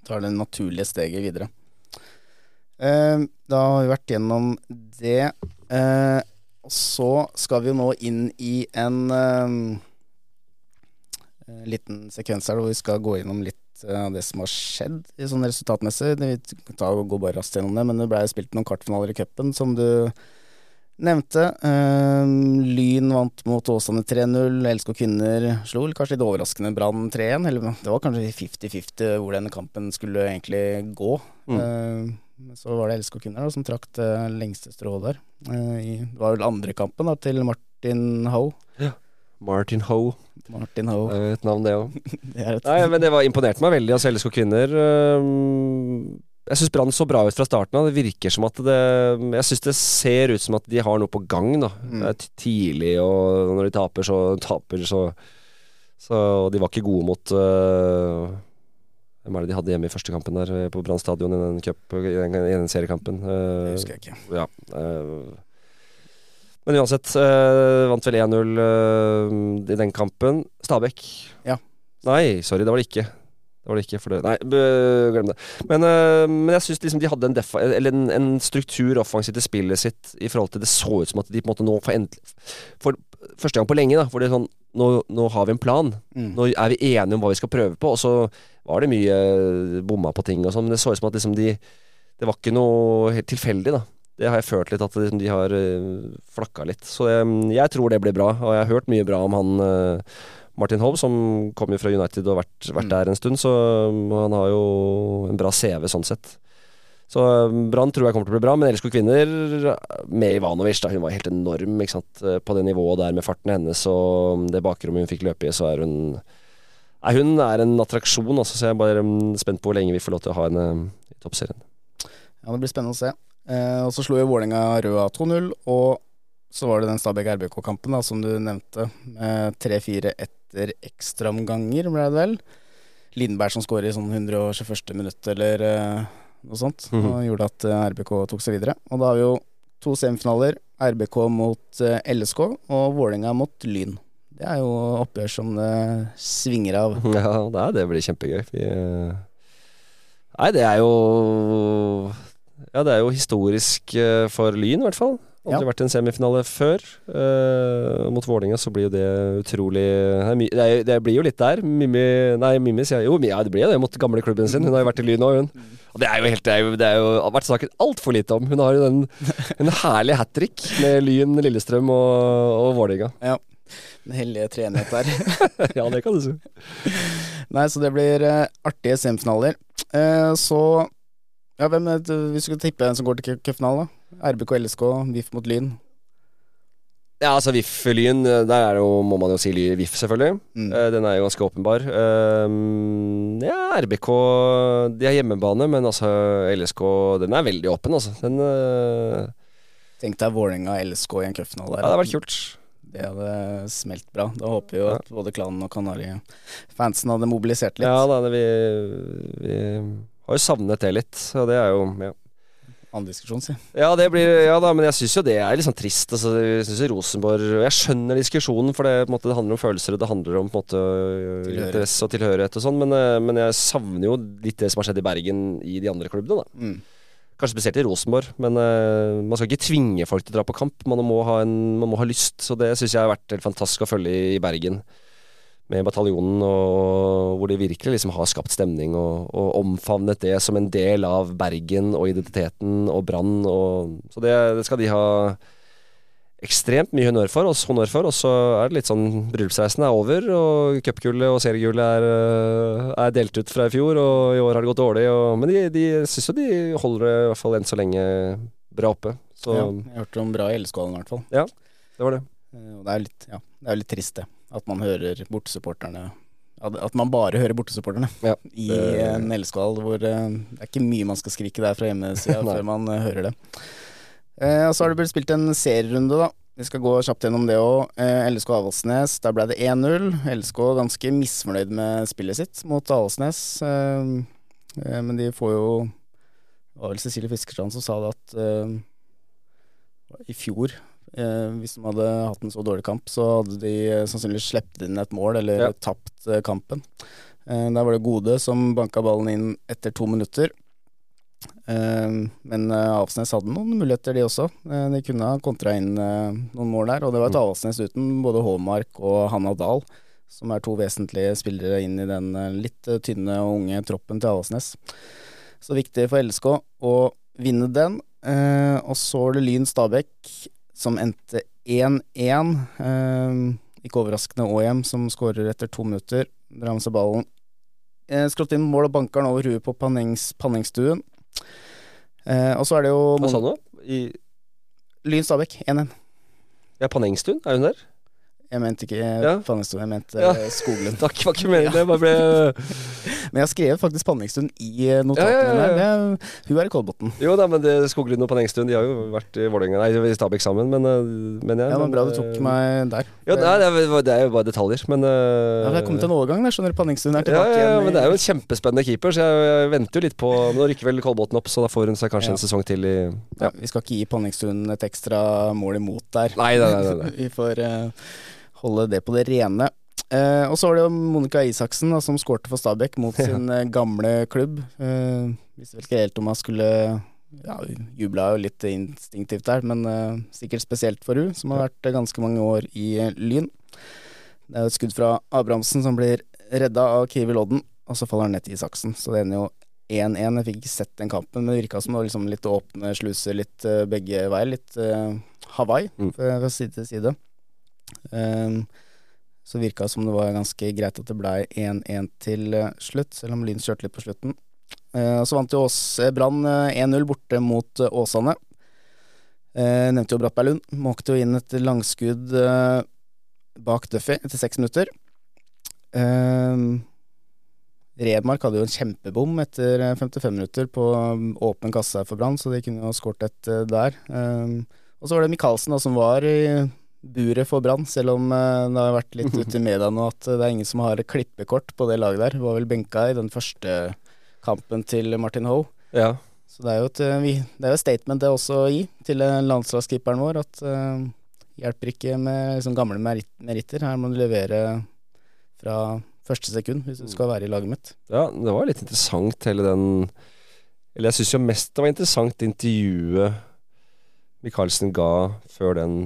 tar det naturlige steget videre. Eh, da har vi vært gjennom det. Eh, så skal vi jo nå inn i en eh, liten sekvens her hvor vi skal gå gjennom litt eh, av det som har skjedd i sånn resultatmessig. Vi tar og går bare raskt gjennom det, men det ble spilt noen kvartfinaler i cupen, som du nevnte. Eh, Lyn vant mot Åsane 3-0. LSK kvinner slo kanskje litt overraskende Brann 3-1. Eller det var kanskje 50-50 hvor denne kampen skulle egentlig gå.
Mm.
Eh, så var det LSK kvinner da, som trakk det lengste strået der. Eh, det var vel andre kampen da, til Martin Hoe.
Martin Hoe,
Martin Ho.
det er et navn det òg.
Det
Nei, men det var imponerte meg veldig. Altså, LSK kvinner Jeg syns Brann så bra ut fra starten av. Det virker som at det Jeg syns det ser ut som at de har noe på gang, da.
Mm.
Det er tidlig, og når de taper, så taper, så Så de var ikke gode mot uh, Hvem er det de hadde hjemme i første kampen der øh, på Brann stadion i den, cup, i den, seriekampen?
det
Uh,
husker jeg ikke.
ja. øh. Men uansett, øh, vant vel 1-0 øh, i den kampen. Stabæk.
Ja.
Nei, sorry, det var det ikke. Det var det ikke, for det Nei, glem det. Men, øh, men jeg syns liksom de hadde en, defa, eller en, en struktur offensivt i spillet sitt i forhold til Det så ut som at de på en måte nå for, endelig, for første gang på lenge, da, hvor det er sånn nå, nå har vi en plan.
Mm.
Nå er vi enige om hva vi skal prøve på, og så var det mye eh, bomma på ting og sånn, men det så ut som at liksom de Det var ikke noe helt tilfeldig, da. Det har jeg følt litt, at liksom de har uh, flakka litt. Så jeg, jeg tror det blir bra, og jeg har hørt mye bra om han eh, Martin Hobb, som kom jo fra United og har vært, vært
Mm.
der en stund, så um, han har jo en bra CV sånn sett. Så um, Brann tror jeg kommer til å bli bra, men LSK kvinner med Ivanovic, da, hun var helt enorm? Eh, på det nivået der med farten hennes og um, det bakrommet hun fikk løpe i, så er hun Nei, hun er en attraksjon, altså, så jeg er bare spent på hvor lenge vi får lov til å ha henne i toppserien.
Ja, det blir spennende å se. Eh, og så slo jo Vålerenga Røa 2-0, og så var det den Stabæk-RBK-kampen som du nevnte, med 3-4 etter ekstraomganger, ble det vel. Lindberg som skårer i sånn 121. minutt eller eh, noe sånt,
Mhm.
og gjorde at eh, RBK tok seg videre. Og da har vi jo to semifinaler, RBK mot eh, LSK og Vålerenga mot Lyn. Det er jo oppgjør som det svinger av.
Ja, det, blir kjempegøy. Vi, eh, nei, det er jo Ja, det er jo historisk eh, for Lyn, i hvert fall. Aldri
Ja.
vært i en semifinale før. Uh, mot Vålinga så blir jo det utrolig det, er det, blir jo litt der. Mimmi Nei, Mimmi sier jo ja, det blir jo det mot gamle klubben sin. Hun har jo vært i Lyn nå, hun. Og det er jo helt Det, er jo, det er jo, har vært snakket altfor lite om. Hun har jo den, en herlig hat trick med Lyn, Lillestrøm og, og Ja
Den hellige treenighet der.
ja, det kan du si.
Nei, så det blir eh, artige semifinaler. Uh, så Ja, hvem er det, Hvis du skal tippe en som går til cupfinalen, da? RBK LSK, VIF mot Lyn.
Ja, altså VIF-Lyn, der er det jo, må man jo si VIF, selvfølgelig.
Mm.
Eh, den er jo ganske åpenbar. Ehm, ja, RBK De har hjemmebane, men altså LSK Den er veldig åpen, altså. Den eh,
Tenk deg Vålerenga LSK i en cupfinale.
Ja, det hadde vært kult.
Det hadde smelt bra. Da håper vi jo at både klanen og Kanari-fansen hadde mobilisert litt.
Ja da, det, vi, vi har jo savnet det litt, og det er jo ja.
Annen diskusjon, si.
Ja, det blir, ja da, men jeg syns jo det er litt sånn trist. Altså, jeg synes jo Rosenborg Jeg skjønner diskusjonen, for det, måte, det handler om følelser, og det handler om på en måte interesse og tilhørighet og sånn, men, eh, men jeg savner jo litt det som har skjedd i Bergen i de andre klubbene, da.
Mm.
Kanskje spesielt i Rosenborg, men uh, man skal ikke tvinge folk til å dra på kamp. Man må ha, en, man må ha lyst, så det syns jeg har vært helt fantastisk å følge i, i Bergen. Med bataljonen, og, hvor de virkelig liksom har skapt stemning og, og omfavnet det som en del av Bergen og identiteten og Brann. Så det, det skal de ha ekstremt mye honnør for, og, honnør for, og så er det litt sånn Bryllupsreisen er over, og cupgullet og seriegullet er, øh, er delt ut fra i fjor, og i år har det gått dårlig. Og, men de, de syns jo de holder det i hvert fall enn så lenge bra oppe. Så
Ja, jeg hørte om bra i LSK-hallen, i hvert fall.
det var det.
Eh, Og det er jo litt, ja, litt trist, det. At man hører bortesupporterne At man bare hører bortesupporterne
Ja,
i en LSK-hall hvor eh, det er ikke mye man skal skrike der fra hjemmesida før man eh, hører det. Eh, og så har det blitt spilt en serierunde, da. Vi skal gå kjapt gjennom det òg. Eh, LSK Avaldsnes, der ble det 1-0. LSK ganske misfornøyd med spillet sitt mot Avaldsnes. Eh, eh, men de får jo Det var vel Cecilie Fiskerstrand som sa det at i fjor, eh, hvis de hadde hatt en så dårlig kamp, så hadde de eh, sannsynligvis sluppet inn et mål eller
Ja.
tapt eh, kampen. Eh, der var det Gode som banka ballen inn etter to minutter. Eh, men eh, Avaldsnes hadde noen muligheter, de også. De kunne ha kontra inn noen mål der. Og det var et Avsnes uten både Håmark og Hanna Dahl, som er to vesentlige spillere inn i den litt tynne og unge troppen til Avsnes. Så viktig for LSK å vinne den. Eh, og så er det Lyn Stabæk som endte 1-1. Eh, ikke overraskende Åhjem som skårer etter to minutter. Drar med seg ballen. Eh, skrått inn mål og banker den over huet på Pannings, Panningstuen. Eh, og så er det jo
Hva sa du nå? I
Lyn Stabæk 1-1.
ja, Panningstuen, er hun der?
Jeg mente ikke
Ja.
Panningstuen, jeg mente
Ja.
eh, Skoglund.
Takk, var ikke meningen. Det bare ble
Men jeg har skrevet faktisk Panningstuen i eh, notatene
Ja, ja,
er, hun er i Kolbotn.
Jo da, men det, Skoglund og Panningstuen De har jo vært i Vålerenga Nei, i Stabæk sammen, men, men
Ja,
men,
bra du tok meg der.
Ja, det, er, det er jo bare detaljer, men
Ja, det er kommet en overgang der, skjønner du. Panningstuen er tilbake
ja, ja,
igjen.
men det er jo en kjempespennende keeper, så jeg, jeg venter jo litt på Men Nå rykker vel Kolbotn opp, så da får hun seg kanskje en sesong til i
ja, Vi skal ikke gi Panningstuen et ekstra mål imot der.
Nei, nei, nei, nei,
vi får eh, holde det på det rene. Eh, og så var det jo Monica Isaksen da, som skårte for Stabæk mot
Ja.
sin eh, gamle klubb. Eh, visste vel ikke helt om hun skulle ja, Jubla jo litt instinktivt der, men eh, sikkert spesielt for hun som har vært eh, ganske mange år i eh, Lyn. Det er jo et skudd fra Abrahamsen som blir redda av Kiwi Lodden, og så faller han ned til Isaksen. Så det ender jo 1-1. Jeg fikk ikke sett den kampen, men det virka som det var liksom litt åpne sluser litt begge veier. Litt Hawaii
Mm.
fra side til side. Um, så virka som det var ganske greit at det blei 1-1 til eh, slutt, selv om Lyn kjørte litt på slutten. Eh, og så vant jo eh, Brann eh, 1-0 borte mot Åsane. Nevnte jo Brattberglund. Måkte jo inn et langskudd bak Duffy etter seks minutter. Eh, Redmark hadde jo en kjempebom etter eh, 55 minutter på åpen kasse for Brann, så de kunne jo skåret et der. Eh, og så var det Michaelsen da, som var i buret for Brann, selv om eh, det har vært litt ute i media nå at eh, det er ingen som har klippekort på det laget der. Det var vel benka i den første kampen til Martin Hoe.
Ja.
Så det er jo et, eh, det er jo statement det også å gi til landslagskeeperen vår, at uh, hjelper ikke med liksom, gamle meritter. Her må du levere fra første sekund hvis du skal være i laget mitt.
ja, det var litt interessant hele den Eller jeg syns jo mest det var interessant intervjuet Michaelsen ga før den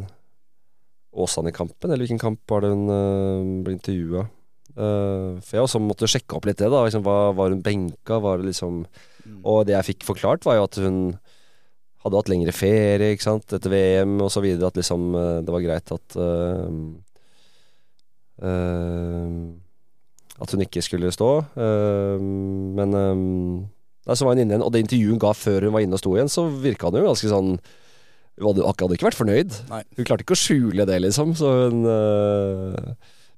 Åsane-kampen, eller hvilken kamp var det hun uh, ble intervjua? for jeg også måtte sjekke opp litt det. da liksom, hva, Var hun benka? Var det liksom Og det jeg fikk forklart, var jo at hun hadde hatt lengre ferie ikke sant? etter VM videre. At liksom uh, det var greit at At hun ikke skulle stå. Men um, nei, så var hun inne igjen, og det intervjuet hun ga før hun var inne og sto igjen, så virka hun jo ganske sånn Hun hadde, akkurat ikke vært fornøyd.
Nei.
Hun klarte ikke å skjule det, liksom. Så hun øh,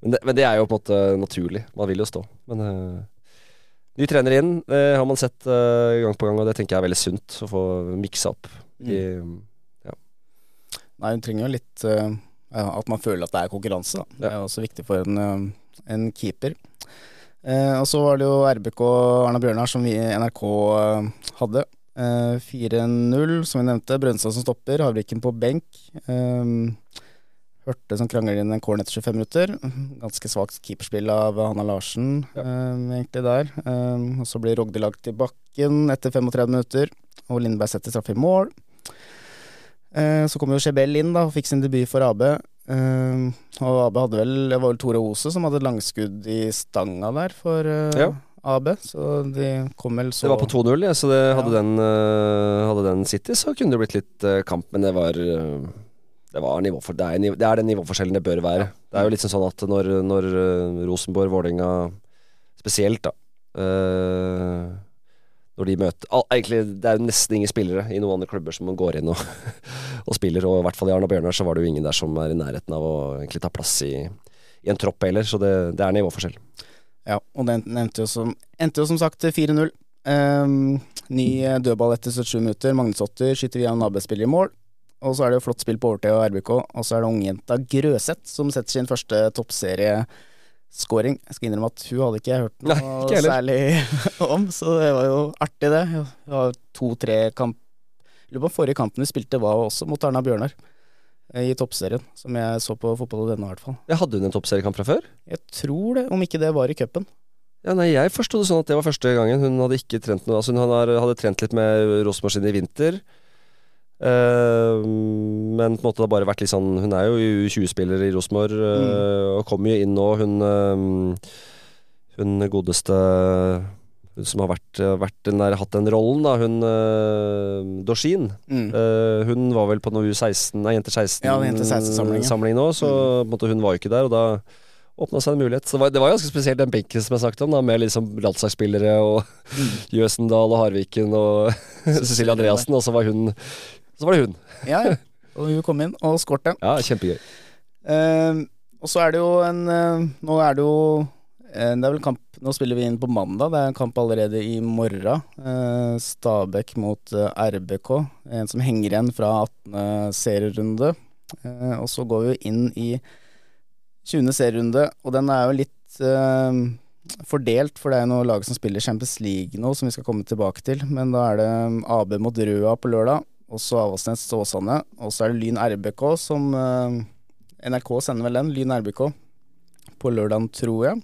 men, det, men det er jo på en måte naturlig. Man vil jo stå. Men øh, ny trener inn det har man sett øh, gang på gang, og det tenker jeg er veldig sunt å få miksa opp.
Mm.
I,
Nei, hun trenger jo litt at man føler at det er konkurranse. Da. Det er også viktig for en, en keeper. Eh, og så var det jo RBK Arna Bjørnar som vi i NRK hadde. Eh, 4-0, som vi nevnte. Brønnstad som stopper, Havrikken på benk. Um, hørte som krangler inn en corner etter 25 minutter. Ganske svakt keeperspill av Hanna Larsen,
Ja.
um, egentlig der. Um, og så blir Rogde lagt i bakken etter 35 minutter, og Lindberg setter straffe i mål. Uh, Så kom jo Chebel inn da og fikk sin debut for AB. Uh, og AB hadde vel Det var vel Tore Ose som hadde langskudd i stanga der for uh,
Ja.
AB. Så de kom vel så
det var på 2-0, ja, så det, hadde,
Ja.
den, øh, hadde den City, så kunne det blitt litt øh, kamp, men det var øh, det, var nivå for, det, er, det er den nivåforskjellen det bør være. Det er jo litt sånn at når, når Rosenborg, Vålerenga spesielt, da øh, Når de møter all, Egentlig, det er jo nesten ingen spillere i noen andre klubber som går inn og, og spiller, og i hvert fall i Arna Bjørnar så var det jo ingen der som er i nærheten av å egentlig ta plass i, i en tropp heller, så det, det er nivåforskjell.
Ja, og den endte jo som, endte jo som sagt 4-0. Um, ny eh, dødball etter 77 minutter. Magnus Otter skyter via en AB-spiller i mål. Og så er det jo flott spill på overtid av RBK. Og så er det ungjenta Grøseth som setter sin første toppserieskåring. Jeg skal innrømme at hun hadde ikke hørt noe
Nei, ikke
særlig om, så det var jo artig, det. Det var to-tre kamp Lurer på om forrige kampen vi spilte var også mot Erna Bjørnar. Eh, I toppserien, som jeg så på fotball denne, i hvert fall.
Jeg hadde hun en toppseriekamp fra før?
Jeg tror det, om ikke det var i cupen.
Ja, nei, Jeg forsto det sånn at det var første gangen. Hun hadde ikke trent noe Altså Hun hadde, trent litt med Rosenborg i vinter. Uh, men på en måte det har bare vært litt sånn Hun er jo U20-spiller i Rosenborg eh, og kommer jo inn nå. Hun, uh, hun godeste som har vært, vært den der, hatt den rollen, da. Hun uh, Dorsin.
Mm.
Uh, hun var vel på noe U16, nei, Jenter
16-samling ja.
samling nå, så mm. måte, hun var jo ikke der. Og da åpna seg en mulighet. Så det var, det var ganske spesielt den benken som jeg snakket om, da, med liksom landslagsspillere og
Mm.
Jøsendal og Harviken og Cecilie Andreassen, og så var hun Så var det hun.
Ja, ja. Og hun kom inn og skårte.
Ja, kjempegøy.
Uh, og så er det jo en eh, Nå er det jo eh, Det er vel kamp Nå spiller vi inn på mandag. Det er en kamp allerede i morgen. Eh, Stabæk mot eh, RBK. En som henger igjen fra 18. serierunde. Eh, og så går vi inn i 20. serierunde, og den er jo litt fordelt, for det er noen lag som spiller Champions League nå, som vi skal komme tilbake til. Men da er det AB mot Røa på lørdag, og så Avaldsnes Åsane. Og så er det Lyn RBK som NRK sender vel den, Lyn RBK, på lørdagen, tror jeg.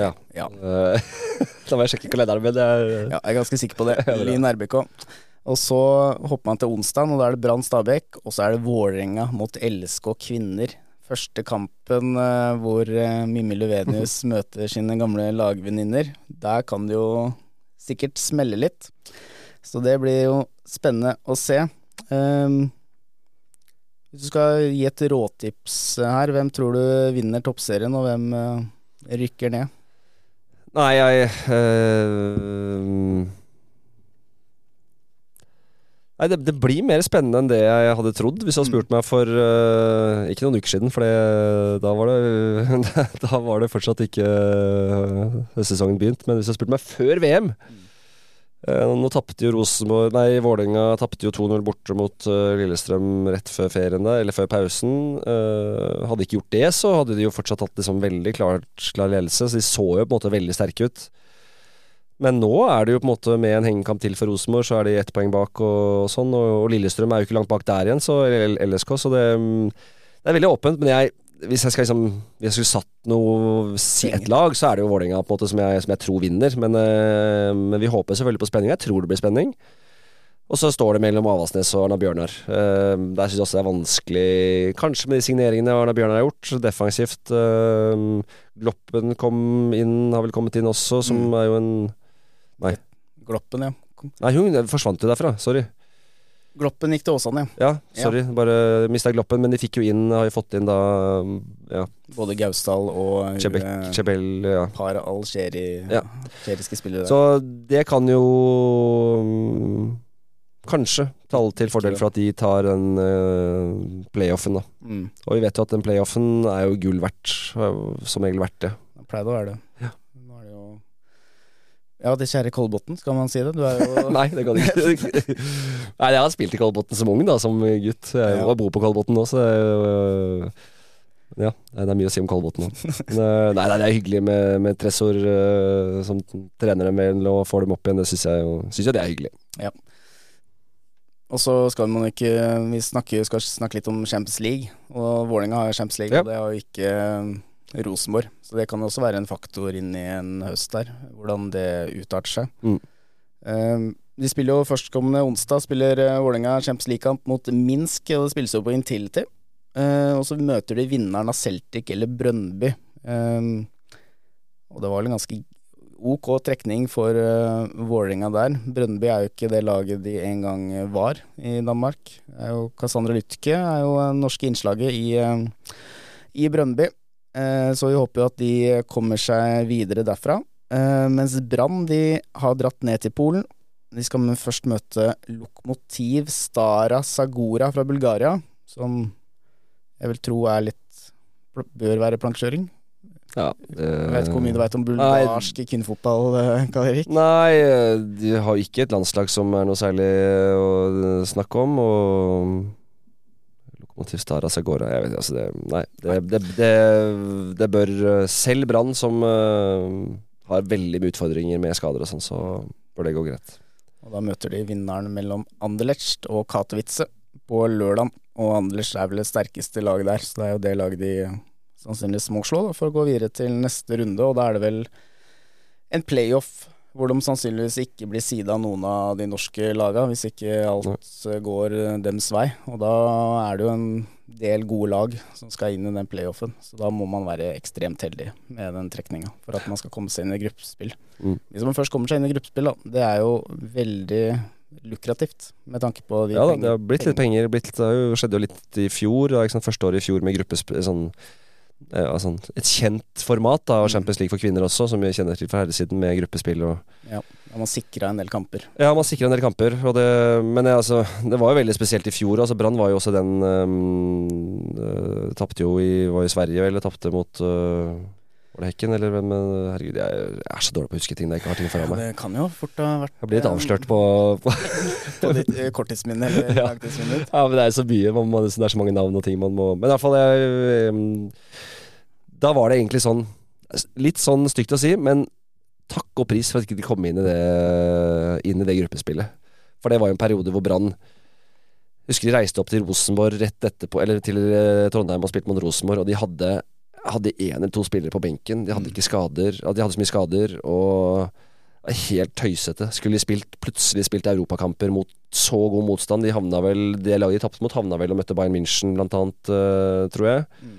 Ja.
Ja.
Eh, da må jeg sjekke kalenderen, min.
Ja, jeg er ganske sikker på det. Lyn RBK. Og så hopper man til onsdag, og da er det Brann Stabæk. Og så er det Vålerenga mot LSK kvinner. Første kampen eh, hvor uh, Mimmi Løvenius møter sine gamle lagvenninner. Der kan det jo sikkert smelle litt. Så det blir jo spennende å se. Um, hvis du skal gi et råtips her, hvem tror du vinner toppserien, og hvem eh, rykker ned?
Nei, jeg øh, Nei, det, det blir mer spennende enn det jeg hadde trodd, hvis du hadde spurt meg for eh, ikke noen uker siden. For da, da var det fortsatt ikke uh, sesongen begynt. Men hvis du hadde spurt meg før VM eh, Nå tapte jo Rosenborg Nei, Vålerenga tapte jo 2-0 borte mot eh, Lillestrøm rett før ferien der, eller før pausen. Eh, hadde ikke gjort det, så hadde de jo fortsatt hatt liksom veldig klart, klar ledelse. Så de så jo på en måte veldig sterke ut. Men nå er det jo på en måte med en hengekamp til for Rosenborg, så er de ett poeng bak og, sånn. Og Lillestrøm er jo ikke langt bak der igjen, så, LSK, så det, mm, det er veldig åpent. Men jeg, hvis jeg skal liksom Hvis jeg skulle satt noe et lag, så er det jo Vålerenga som jeg, som jeg tror vinner. Men, eh, men vi håper selvfølgelig på spenning. Jeg tror det blir spenning. Og så står det mellom Avaldsnes og Arna Bjørnar. Uh, der syns jeg også det er vanskelig, kanskje med de signeringene Arna Bjørnar har gjort, defensivt. Uh, Gloppen kom inn, har vel kommet inn også, som
Mm.
er jo en Nei.
Gloppen, ja.
Nei, hun forsvant jo derfra. Sorry.
Gloppen gikk til Åsane, ja.
Ja, sorry. Bare mista Gloppen, men de fikk jo inn, har jo fått inn da ja,
Både Gausdal og
Chebek,
eh,
Chebel, ja.
par algeri,
Ja.
algeriske spillere.
Så det kan jo mm, kanskje tale til fordel for at de tar den uh, playoffen, da.
Mm.
Og vi vet jo at den playoffen er jo gull verdt. er Som regel verdt det.
Det pleide å være det.
Ja.
Nå er det jo Ja, det kjære Kolbotn, skal man si det? Du er jo
Nei, det kan du ikke. Nei, jeg har spilt i Kolbotn som ung, da, som gutt. Jeg
Ja.
bor på Kolbotn nå, så øh, Ja, det er mye å si om Kolbotn nå. Øh, Nei, nei, det er hyggelig med, med Tresor øh, som trener dem med og får dem opp igjen. Det syns jeg synes jeg det er hyggelig.
Og så skal man ikke Vi snakker, skal snakke litt om Champions League, og Vålerenga har Champions League,
Ja.
og det har jo ikke Rosenborg. Så det kan også være en faktor inn i en høst der, hvordan det utarter seg.
Mm.
Um, de spiller jo førstkommende onsdag spiller uh, Vålerenga Champions League-kamp mot Minsk, og det spilles jo på Intility. Uh, og så møter de vinneren av Celtic eller Brøndby. Um, og det var vel en ganske ok trekning for uh, Vålerenga der. Brøndby er jo ikke det laget de en gang var i Danmark. Er jo Cassandra Lytke er jo det norske innslaget i, uh, i Brøndby. Eh, så vi håper jo at de kommer seg videre derfra. Eh, mens Brann de har dratt ned til Polen. De skal først møte Lokomotiv Stara Sagora fra Bulgaria, som jeg vil tro er litt Bør være plankekjøring.
Ja,
Jeg vet ikke hvor mye du vet om
Nei.
bulgarsk kvinnefotball, eh, Karl Erik?
Nei, eh, de har ikke et landslag som er noe særlig eh, å snakke om. Og Lokomotiv Stara Sagora Jeg vet altså det Nei. Det, det, det, det bør eh, Selv Brann, som uh, har veldig mye utfordringer med skader og sånn, så bør det gå greit.
Og Da møter de vinneren mellom Anderlecht og Katowice på lørdag. Og Anderlecht er vel det sterkeste laget der, så det er jo det laget de sannsynligvis må slå da, for å gå videre til neste runde. Og da er det vel en playoff hvor de sannsynligvis ikke blir sida av noen av de norske laga, hvis ikke alt går eh, dems vei. Og da er det jo en del gode lag som skal inn i den playoffen, så da må man være ekstremt heldig med den trekninga for at man skal komme seg inn i gruppespill.
Mm.
Hvis man først kommer seg inn i gruppespill, da, det er jo veldig lukrativt med tanke på de
Ja
pengene-
det har blitt litt penger. Blitt, det skjedde jo litt i fjor. Ikke sant? Første året i fjor med gruppespill. Sånn, eh, sånn, et kjent format da, av
Mm.
Champions League for kvinner også, som vi kjenner til fra herresiden, med gruppespill og
Ja, man sikra en del kamper.
Ja, man sikra en del kamper, og det, men det, altså, det var jo veldig spesielt i fjor. Altså, Brann var jo også den um, Tapte jo i, var i Sverige, eller tapte mot øh, Var det Hekken, eller hvem? Herregud, jeg, er så dårlig på å huske ting jeg ikke har ting foran meg.
Det kan jo fort ha vært
Jeg blir litt
eh,
avslørt på, på
på ditt eh, korttidsminne eller
Ja. Ja, men det er så mye. Man, må- det er så mange navn og ting man må Men i hvert fall jeg, Da var det egentlig sånn Litt sånn stygt å si, men takk og pris for at de ikke kom inn i det, inn i det gruppespillet. For det var jo en periode hvor Brann Husker de reiste opp til Rosenborg rett etterpå, eller til eh, Trondheim og spilte mot Rosenborg, og de hadde hadde én eller to spillere på benken. De hadde ikke skader. De hadde så mye skader, og helt tøysete. Skulle de spilt, plutselig spilt europakamper mot så god motstand. De havna vel Det laget de tapte mot, havna vel og møtte Bayern München, blant annet, uh, tror jeg.
Mm.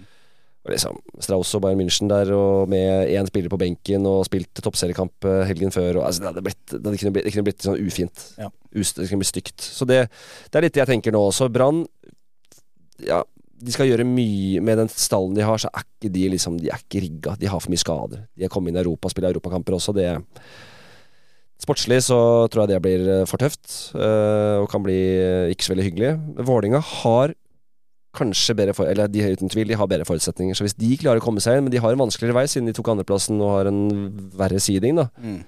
Og liksom Strauss og Bayern München der, og med én spiller på benken og spilt toppseriekamp eh, helgen før. Og, altså, det, hadde blitt, det, hadde kunne blitt, det kunne blitt sånn ufint.
Ja.
Det kunne blitt stygt. Så det, det er litt det jeg tenker nå også. Brann Ja, de skal gjøre mye med den stallen de har, så er ikke de liksom De er ikke rigga. De har for mye skader. De har kommet inn i Europa, spiller europakamper også. Det Sportslig så tror jeg det blir eh, for tøft, eh, og kan bli eh, ikke så veldig hyggelig. Vålinga har kanskje bedre for, Eller de har uten tvil de har bedre forutsetninger. Så hvis de klarer å komme seg inn, men de har en vanskeligere vei siden de tok andreplassen og har en verre seeding, da.
Mm.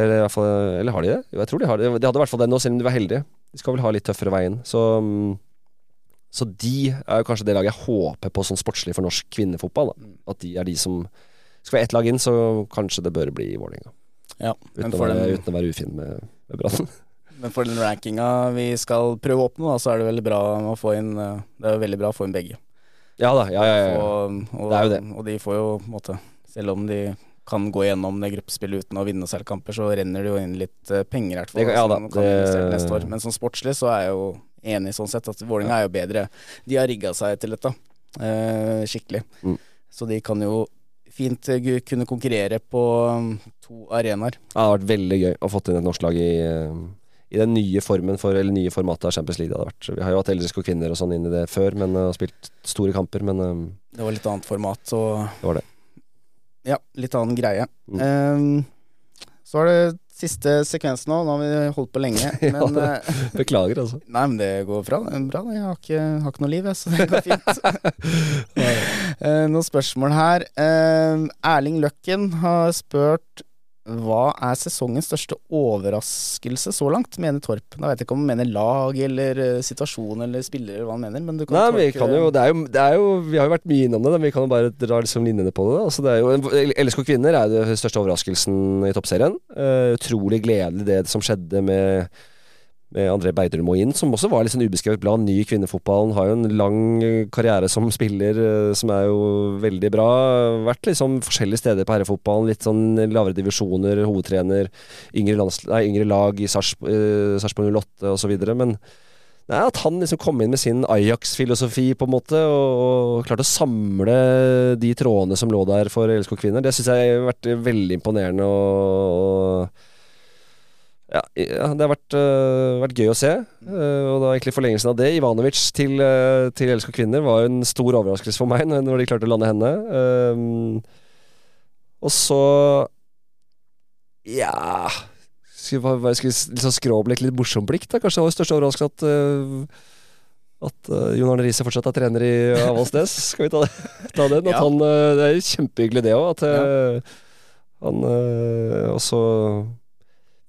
Eller, fall, eller har de det? Jo, jeg tror de har det. De hadde i hvert fall det nå, selv om de var heldige. De skal vel ha litt tøffere vei inn. Så, mm, så de er jo kanskje det laget jeg håper på sånn sportslig for norsk kvinnefotball. Da.
Mm.
At de er de som Skal være ett lag inn, så kanskje det bør bli Vålerenga.
Ja,
Uten, å være- uten å være ufin med, med Brann.
men for den rankinga vi skal prøve å oppnå, da, så er det veldig bra å få inn eh, Det er veldig bra å få inn begge.
ja da, ja, ja, ja.
Og, og,
Det er jo det.
og de får jo på en måte Selv om de kan gå gjennom det gruppespillet uten å vinne selvkamper, kamper, så renner det jo inn litt eh, penger i hvert fall.
Det ja da, det-
neste år. Men som sportslig så er jo enig sånn sett at Vålerenga er jo bedre. De har rigga seg til dette eh, skikkelig.
Mm.
Så de kan jo fint eh, kunne konkurrere på um, to arenaer.
Det har vært veldig gøy å fått inn et norsk lag i, eh, i den nye formen for, eller nye formatet av Champions League. Det hadde vært. Vi har jo hatt LSK kvinner og sånn inn i det før, men har spilt store kamper. Men uh,
Det var litt annet format og
det var det.
Ja, litt annen greie.
Mm.
Eh, så er det siste sekvens nå. Nå har vi holdt på lenge. Men eh,
Beklager, altså.
Nei, men det går bra. Bra. Jeg har ikke, har ikke noe liv, jeg, så det går fint. Eh, noen spørsmål her. Eh, Erling Løkken har spurt hva er sesongens største overraskelse så langt, mener Torp. Da vet jeg ikke om han mener lag eller eh, situasjon eller spillere, eller hva han mener, men du kan
Nei, vi kan jo, det er jo, det er jo Vi har jo vært mye innom det, men vi kan jo bare dra liksom linjene på det. Altså, det er jo, LSK kvinner er den største overraskelsen i toppserien. Uh, utrolig gledelig det som skjedde med, André Beidrum inn, som også var litt sånn ubeskrevet blad. Ny i kvinnefotballen. Har jo en lang eh, karriere som spiller, eh, som er jo veldig bra. Vært liksom forskjellige steder på herrefotballen. Litt sånn lavere divisjoner, hovedtrener, yngre, nei, yngre lag i Sarps- eh, Sarpsborg 08 osv. Men Nei, At han liksom kom inn med sin Ajax-filosofi på en måte og, og klarte å samle de trådene som lå der for LSK kvinner, det syns jeg har vært veldig imponerende. Og, og ja, ja, det har vært, uh, vært gøy å se. Uh, og da egentlig forlengelsen av det, Ivanovic til, uh, til LSK kvinner, var jo en stor overraskelse for meg når de klarte å lande henne. Um, og så Ja skulle vi liksom skråblikk, litt morsomt blikk. da Kanskje det var største overraskelse at uh, At uh, Jon Arne Riise fortsatt er trener i Avaldsnes. Skal vi ta, ta den? At
Ja.
han, uh, det er kjempehyggelig, det òg. At uh, han uh, også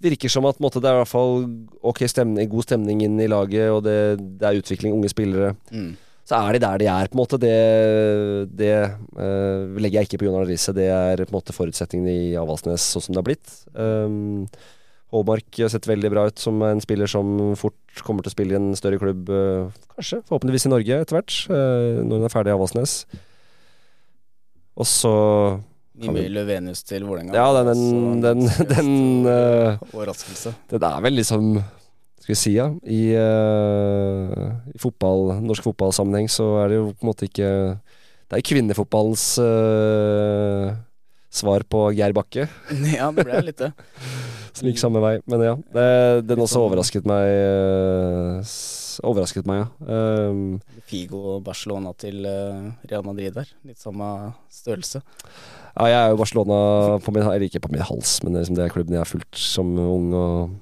virker som at på måte, det er i hvert fall ok stemning, god stemning inn i laget, og det, det er utvikling, unge spillere.
Mm.
Så er de der de er, på en måte. Det, det uh, legger jeg ikke på Jon Arne Riise. Det er på en måte forutsetningene i Avaldsnes sånn som det har blitt. Um, Håmark har sett veldig bra ut som en spiller som fort kommer til å spille i en større klubb, eh, kanskje, forhåpentligvis i Norge etter hvert, eh, når hun er ferdig i Avaldsnes. Og så
Mimmi Løvenius til Vålerenga.
Ja, den,
den,
den,
en
den, eh,
Overraskelse.
Den er vel liksom Skal vi si, ja I, uh, i fotball, norsk fotballsammenheng så er det jo på en måte ikke Det er kvinnefotballens uh, svar på Geir Bakke.
Ja, det ble litt det.
Som gikk samme vei. Men ja, det, den også overrasket meg. overrasket meg, ja. Um,
Figo og Barcelona til Real Madrid der. Litt samme størrelse.
Ja, jeg er jo Barcelona på min, eller ikke på min hals, men liksom det er klubben jeg har fulgt som ung. og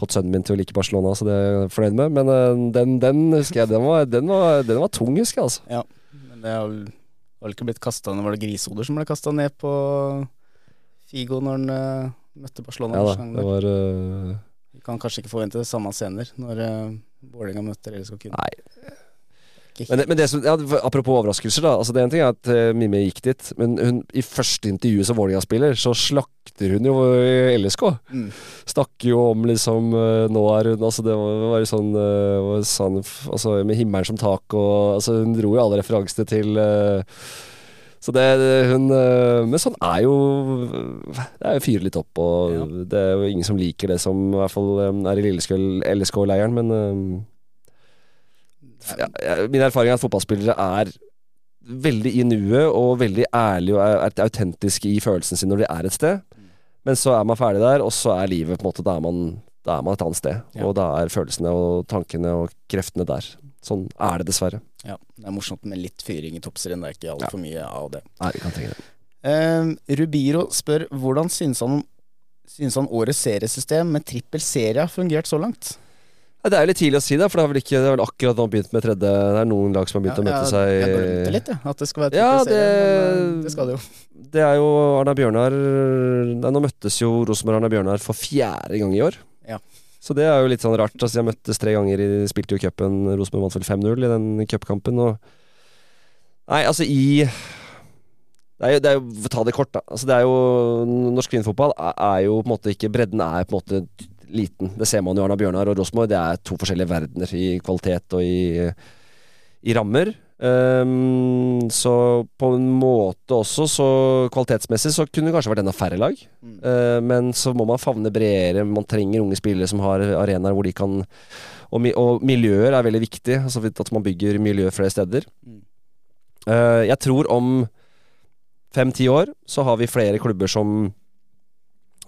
Fått sønnen min til å like Barcelona, så det er jeg fornøyd med. Men eh, den, den husker jeg, den var, den var, den var tung, husker jeg. altså
Men det har vel ikke blitt kasta ned Var det grisehoder som ble kasta ned på Figo når han eh, møtte Barcelona?
Ja da, det var Uh...
Vi kan kanskje ikke forvente det samme scener når uh, Vålerenga møter LSK Kunne.
Nei. Men, men det som, ja, apropos overraskelser, da. Altså det er en ting er at uh, Mimmi gikk dit, men hun, i første intervju som Vålerenga-spiller, så slakter hun jo eh, LSK.
Mm.
Snakker jo om liksom uh, Nå er hun Altså det var, var jo sånn, uh, sånn Altså med himmelen som tak og Altså hun dro jo alle referansene til så det, hun Men sånn er jo Det er jo fyre litt opp, og
Ja.
det er jo ingen som liker det som i hvert fall er i Lilleskøl LSK-leiren, men Min erfaring er at fotballspillere er veldig i nuet og veldig ærlige og er, er autentiske i følelsen sin når de er et sted. Men så er man ferdig der, og så er livet på en måte Da er man, da er man et annet sted.
Ja.
Og da er følelsene og tankene og kreftene der. Sånn er det dessverre.
Ja, det er morsomt med litt fyring i toppserien. Det er ikke altfor mye av det.
Nei, vi kan trenge det.
Uh, Rubiro spør hvordan synes han, synes han årets seriesystem med trippel serie har fungert så langt?
Nei, Det er jo litt tidlig å si det, for det er vel, ikke, det er vel akkurat nå begynt med tredje Det er noen lag som har begynt å møte seg
Jeg glemte litt, jeg. At det skal være
Ja,
serie.
det-
Men eh, det skal det jo.
Det er jo Arna Bjørnar Nei, Nå møttes jo Rosenborg Arna Bjørnar for fjerde gang i år.
Ja.
Så det er jo litt sånn rart. Altså, de har møttes tre ganger, i, spilte jo cupen. Rosenborg vant vel 5-0 i den cupkampen. Og Nei, altså i det er, jo, det er jo, ta det kort, da. Altså, det er jo, norsk kvinnefotball er, er jo på en måte ikke Bredden er på en måte liten. Det ser man jo Arna Bjørnar og Rosenborg. Det er to forskjellige verdener i kvalitet og i, i rammer. Um, så på en måte også, så kvalitetsmessig, så kunne det kanskje vært enda færre lag.
Mm.
Uh, men så må man favne bredere. Man trenger unge spillere som har arenaer hvor de kan Og, og miljøer er veldig viktig. Altså at man bygger miljø flere steder.
Mm.
Uh, jeg tror om fem-ti år så har vi flere klubber som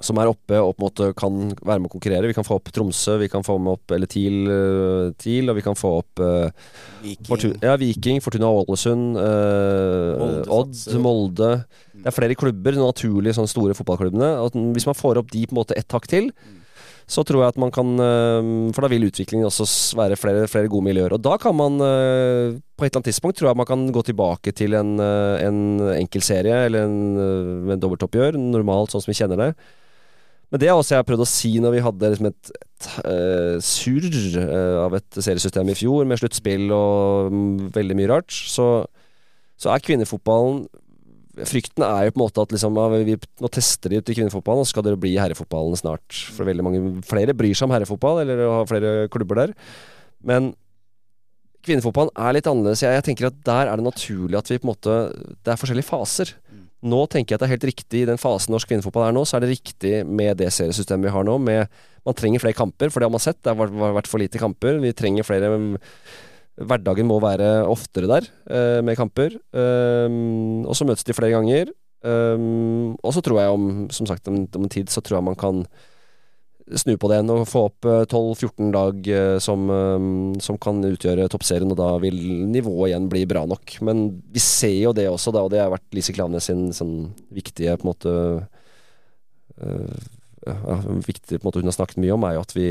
som er oppe og på en måte kan være med å konkurrere. Vi kan få opp Tromsø, vi kan få med opp eller TIL, eh, TIL og vi kan få opp uh,
Viking.
Fortuna, ja, Viking, Fortuna Ålesund,
uh,
Odd. Molde. Det er flere klubber, de naturlige sånne store fotballklubbene. At hvis man får opp de på en måte ett hakk til, så tror jeg at man kan For da vil utviklingen også være flere, flere gode miljøer. Og da kan man på et eller annet tidspunkt tror jeg man kan gå tilbake til en, en enkeltserie eller en, en dobbeltoppgjør, normalt sånn som vi kjenner det. Men det er også jeg prøvd å si når vi hadde liksom et, et uh, surr uh, av et seriesystem i fjor, med sluttspill og um, veldig mye rart, så, så er kvinnefotballen Frykten er jo på en måte at liksom, vi, nå tester de ut i kvinnefotballen, og så skal det bli herrefotballen snart. For veldig mange flere bryr seg om herrefotball, eller har flere klubber der. Men kvinnefotballen er litt annerledes. Jeg, jeg tenker at der er det naturlig at vi på en måte Det er forskjellige faser. Nå tenker jeg at det er helt riktig i den fasen norsk kvinnefotball er nå, så er det riktig med det seriesystemet vi har nå. Med, man trenger flere kamper, for det har man sett. Det har vært- for lite kamper. Vi trenger flere Hverdagen må være oftere der eh, med kamper. Um, og så møtes de flere ganger. Um, og så tror jeg om Som sagt, om, om tid så tror jeg man kan snu på det igjen og få opp eh, 12-14 lag eh, som, um, som kan utgjøre toppserien, og da vil nivået igjen bli bra nok. Men vi ser jo det også, da, og det har vært Lise Klaveness sin sånn viktige på en måte ja, viktig på en måte hun har snakket mye om, er jo at vi,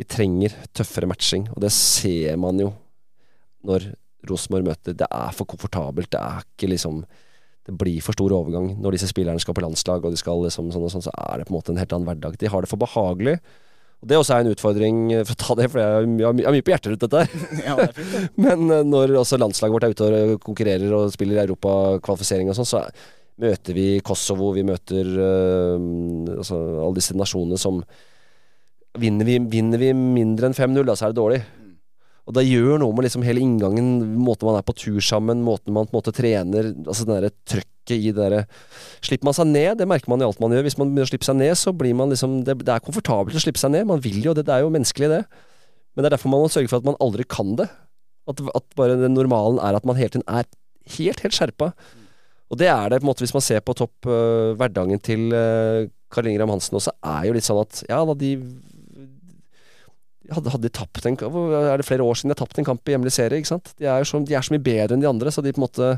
vi trenger tøffere matching. Og det ser man jo når Rosenborg møter Det er for komfortabelt. Det er ikke liksom Det blir for stor overgang. Når disse spillerne skal på landslag, og de skal liksom sånn og sånn, så er det på en måte en helt annen hverdag. De har det for behagelig. Og Det også er en utfordring, eh, for å ta det, for jeg har my- jeg har mye på hjertet rundt dette her.
Ja, det er det.
Men eh, når også landslaget vårt er ute og konkurrerer og spiller europakvalifisering og sånn, så møter vi Kosovo, vi møter eh, altså alle disse nasjonene som Vinner vi, vinner vi mindre enn 5-0, da så er det dårlig. Og det gjør noe med liksom hele inngangen, måten man er på tur sammen, måten man på en måte trener Altså det derre trøkket i det derre Slipper man seg ned, det merker man i alt man gjør. Hvis man begynner å slippe seg ned, så blir man liksom Det, det er komfortabelt å slippe seg ned. Man vil jo det, det er jo menneskelig, det. Men det er derfor man må sørge for at man aldri kan det. At, at bare den normalen er at man hele tiden er helt, helt skjerpa. Og det er det på en måte hvis man ser på topp uh, hverdagen til uh, Karl Ingram Hansen også, er jo litt sånn at ja da, de hadde, hadde de tapt en Er det flere år siden de har tapt en kamp i hjemlig serie? ikke sant? De er, jo så, de er så mye bedre enn de andre, så de på en måte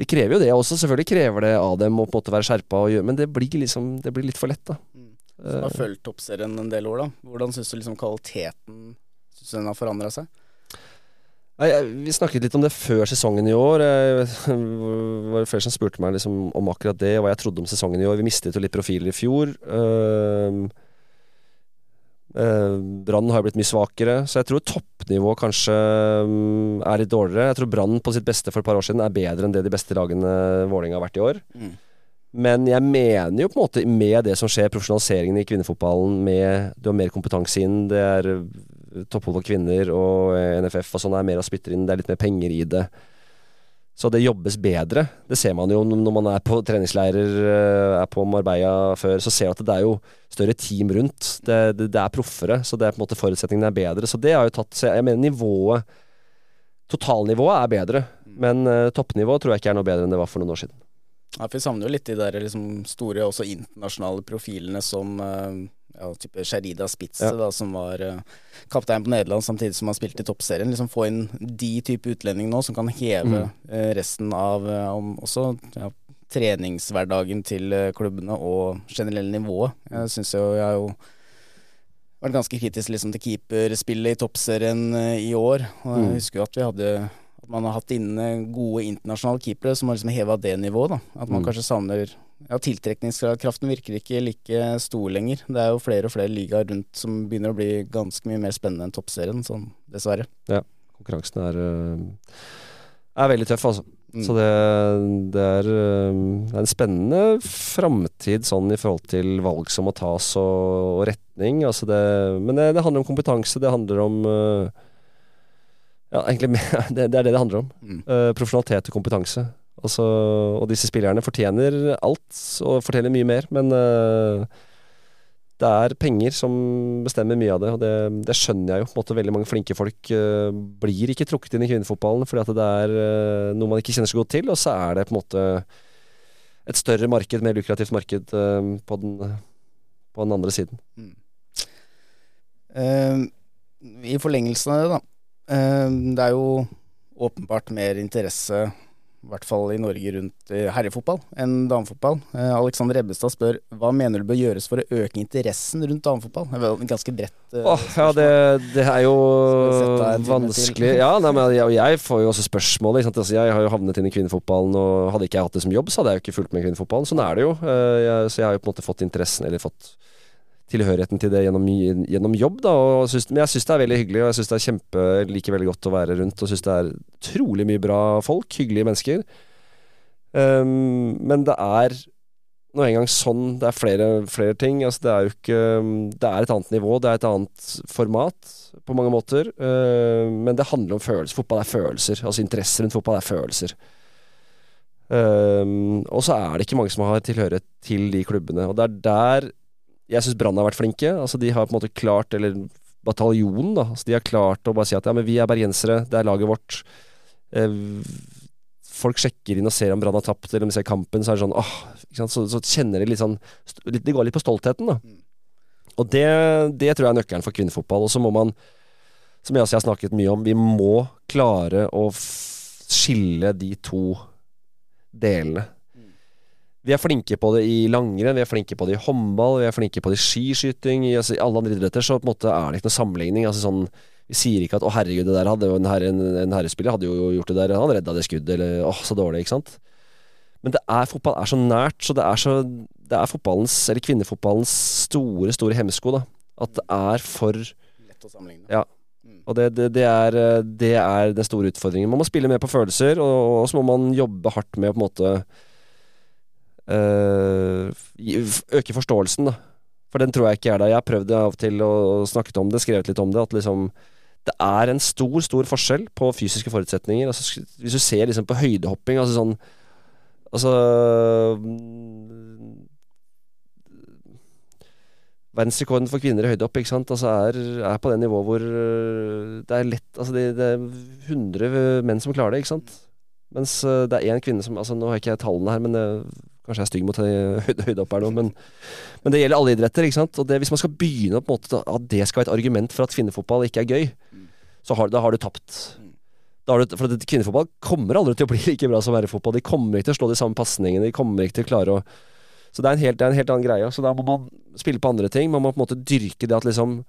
Det krever jo det også, selvfølgelig krever det av dem å på en måte være skjerpa, men det blir liksom Det blir litt for lett, da.
Som har fulgt toppserien en del år, da. Hvordan syns du liksom kvaliteten Synes du den har forandra seg?
Nei, vi snakket litt om det før sesongen i år. Det var flere som spurte meg liksom om akkurat det, hva jeg trodde om sesongen i år. Vi mistet jo litt profiler i fjor. Uh, uh, Brann har jo blitt mye svakere, så jeg tror toppnivået kanskje um, er litt dårligere. Jeg tror Brann på sitt beste for et par år siden er bedre enn det de beste lagene Vålerenga har vært i år.
Mm.
Men jeg mener jo på en måte med det som skjer, profesjonaliseringen i kvinnefotballen, med du har mer kompetanse inn, det er eh, topphold for kvinner og eh, NFF og sånn er mer å spytter inn, det er litt mer penger i det. Så det jobbes bedre. Det ser man jo når man er på treningsleirer, eh, er på Marbella før, så ser man at det er jo større team rundt. Det, det, det er proffere, så det er på en måte forutsetningene er bedre. Så det har jo tatt Jeg mener nivået Totalnivået er bedre, men uh, toppnivået tror jeg ikke er noe bedre enn det var for noen år siden.
Ja, for Vi savner jo litt de der liksom store, også internasjonale profilene som eh, ja, type Sherida Spitze,
Ja.
da, som var uh, kaptein på Nederland samtidig som han spilte i toppserien. Liksom Få inn de type utlendinger nå som kan heve
Mm.
uh, resten av om, også ja, treningshverdagen til klubbene og generelle nivået. Jeg syns jo jeg har jo vært ganske kritisk liksom, til keeperspillet i toppserien i år. Og jeg
Mm.
husker jo at vi hadde at man har hatt inne gode internasjonale keepere som har liksom heva det nivået. da At man
Mm.
kanskje savner Ja, tiltrekningskraften virker ikke like stor lenger. Det er jo flere og flere ligaer rundt som begynner å bli ganske mye mer spennende enn toppserien, sånn dessverre.
Konkurransen er, øh, er veldig tøff, altså.
Mm.
Så det, det, er, øh, det er en spennende framtid sånn i forhold til valg som må tas og, og retning. Altså det, men det, handler om kompetanse, det handler om øh, Ja, egentlig det, det er det det handler om.
Mm.
Uh, profesjonalitet og kompetanse. Altså, og disse spillerne fortjener alt, og fortjener mye mer, men uh, det er penger som bestemmer mye av det, og det, det skjønner jeg jo. Måte Veldig mange flinke folk uh, blir ikke trukket inn i kvinnefotballen fordi det er uh, noe man ikke kjenner så godt til, og så er det på en måte et større marked, mer lukrativt marked på, den, på den andre siden.
Mm. I forlengelsen av det, da. det er jo åpenbart mer interesse, i hvert fall i Norge, rundt eh, herrefotball enn damefotball. Eh, Alexander Ebbestad spør hva mener du bør gjøres for å øke interessen rundt damefotball? Det er vel ganske bredt
Åh, ja, det, det er jo
en
vanskelig? Ja, nei, men jeg, jeg får jo også spørsmål. Ikke sant? Altså, jeg har jo havnet inn i kvinnefotballen, og hadde ikke jeg hatt det som jobb, så hadde jeg jo ikke fulgt med i kvinnefotballen. Sånn er det jo. Jeg, så jeg har jo på en måte fått interessen, eller fått tilhørigheten til det gjennom, gjennom jobb, da. Og syns, men jeg syns det er veldig hyggelig, og jeg syns det er kjempe liker veldig godt å være rundt, og syns det er utrolig mye bra folk. Hyggelige mennesker. Um, men det er nå engang sånn Det er flere, flere ting. Altså, det er jo ikke Det er et annet nivå, det er et annet format på mange måter. Uh, men det handler om følelser. Fotball er følelser. Altså Interesse rundt fotball er følelser. Um, og så er det ikke mange som har tilhørighet til de klubbene. Og det er der jeg syns Brann har vært flinke. Altså De har på en måte klart, eller bataljonen, da. Altså, de har klart å bare si at ja, men vi er bergensere, det er laget vårt. Eh, folk sjekker inn og ser om Brann har tapt, eller om de ser kampen, så er det sånn åh? Så, så kjenner de litt sånn litt, De går litt på stoltheten, da.
Mm.
Og det, det tror jeg er nøkkelen for kvinnefotball. Og så må man, som jeg også har snakket mye om, vi må klare å skille de to delene. Vi er flinke på det i langrenn, vi er flinke på det i håndball, vi er flinke på det i skiskyting. I, altså, alle andre idretter så på en måte er det ikke noen sammenligning. Altså, sånn, Vi sier ikke at 'å, herregud, det der hadde jo en, herre, en, en herrespiller hadde jo gjort det der', han redda det skuddet, eller 'åh, så dårlig', ikke sant. Men det er, fotball er så nært, så det er så Det er fotballens, eller kvinnefotballens store, store hemsko, da. At det er for
Lett å sammenligne.
Ja. Og det, det, det, er, eh, det er den store utfordringen. Man må spille mer på følelser, og, og så må man jobbe hardt med å på en måte øke forståelsen, da. For den tror jeg ikke er der. Jeg har prøvd av og til å snakke om det, skrevet litt om det. At liksom Det er en stor, stor forskjell på fysiske forutsetninger. Altså, hvis du ser liksom på høydehopping, altså sånn Altså mm, Verdensrekorden for kvinner i høydehopp ikke sant? Altså er, er på det nivået hvor øh, det er lett Altså det, det er 100 menn som klarer det, ikke sant? Mens øh, det er én kvinne som altså Nå har jeg ikke tallene her, men kanskje jeg er stygg mot høy- høyde, høydehopp her nå, men, men det gjelder alle idretter, ikke sant? Og det, hvis man skal begynne på en måte at det skal være et argument for at kvinnefotball ikke er gøy, så har, da har du tapt. Har du, for kvinnefotball kommer aldri til å bli like bra som herrefotball. De kommer ikke til å slå de samme pasningene. De kommer ikke til å klare å Så det er, en helt, er en helt annen greie. Så da må man spille på andre ting. Man må på en måte dyrke det at liksom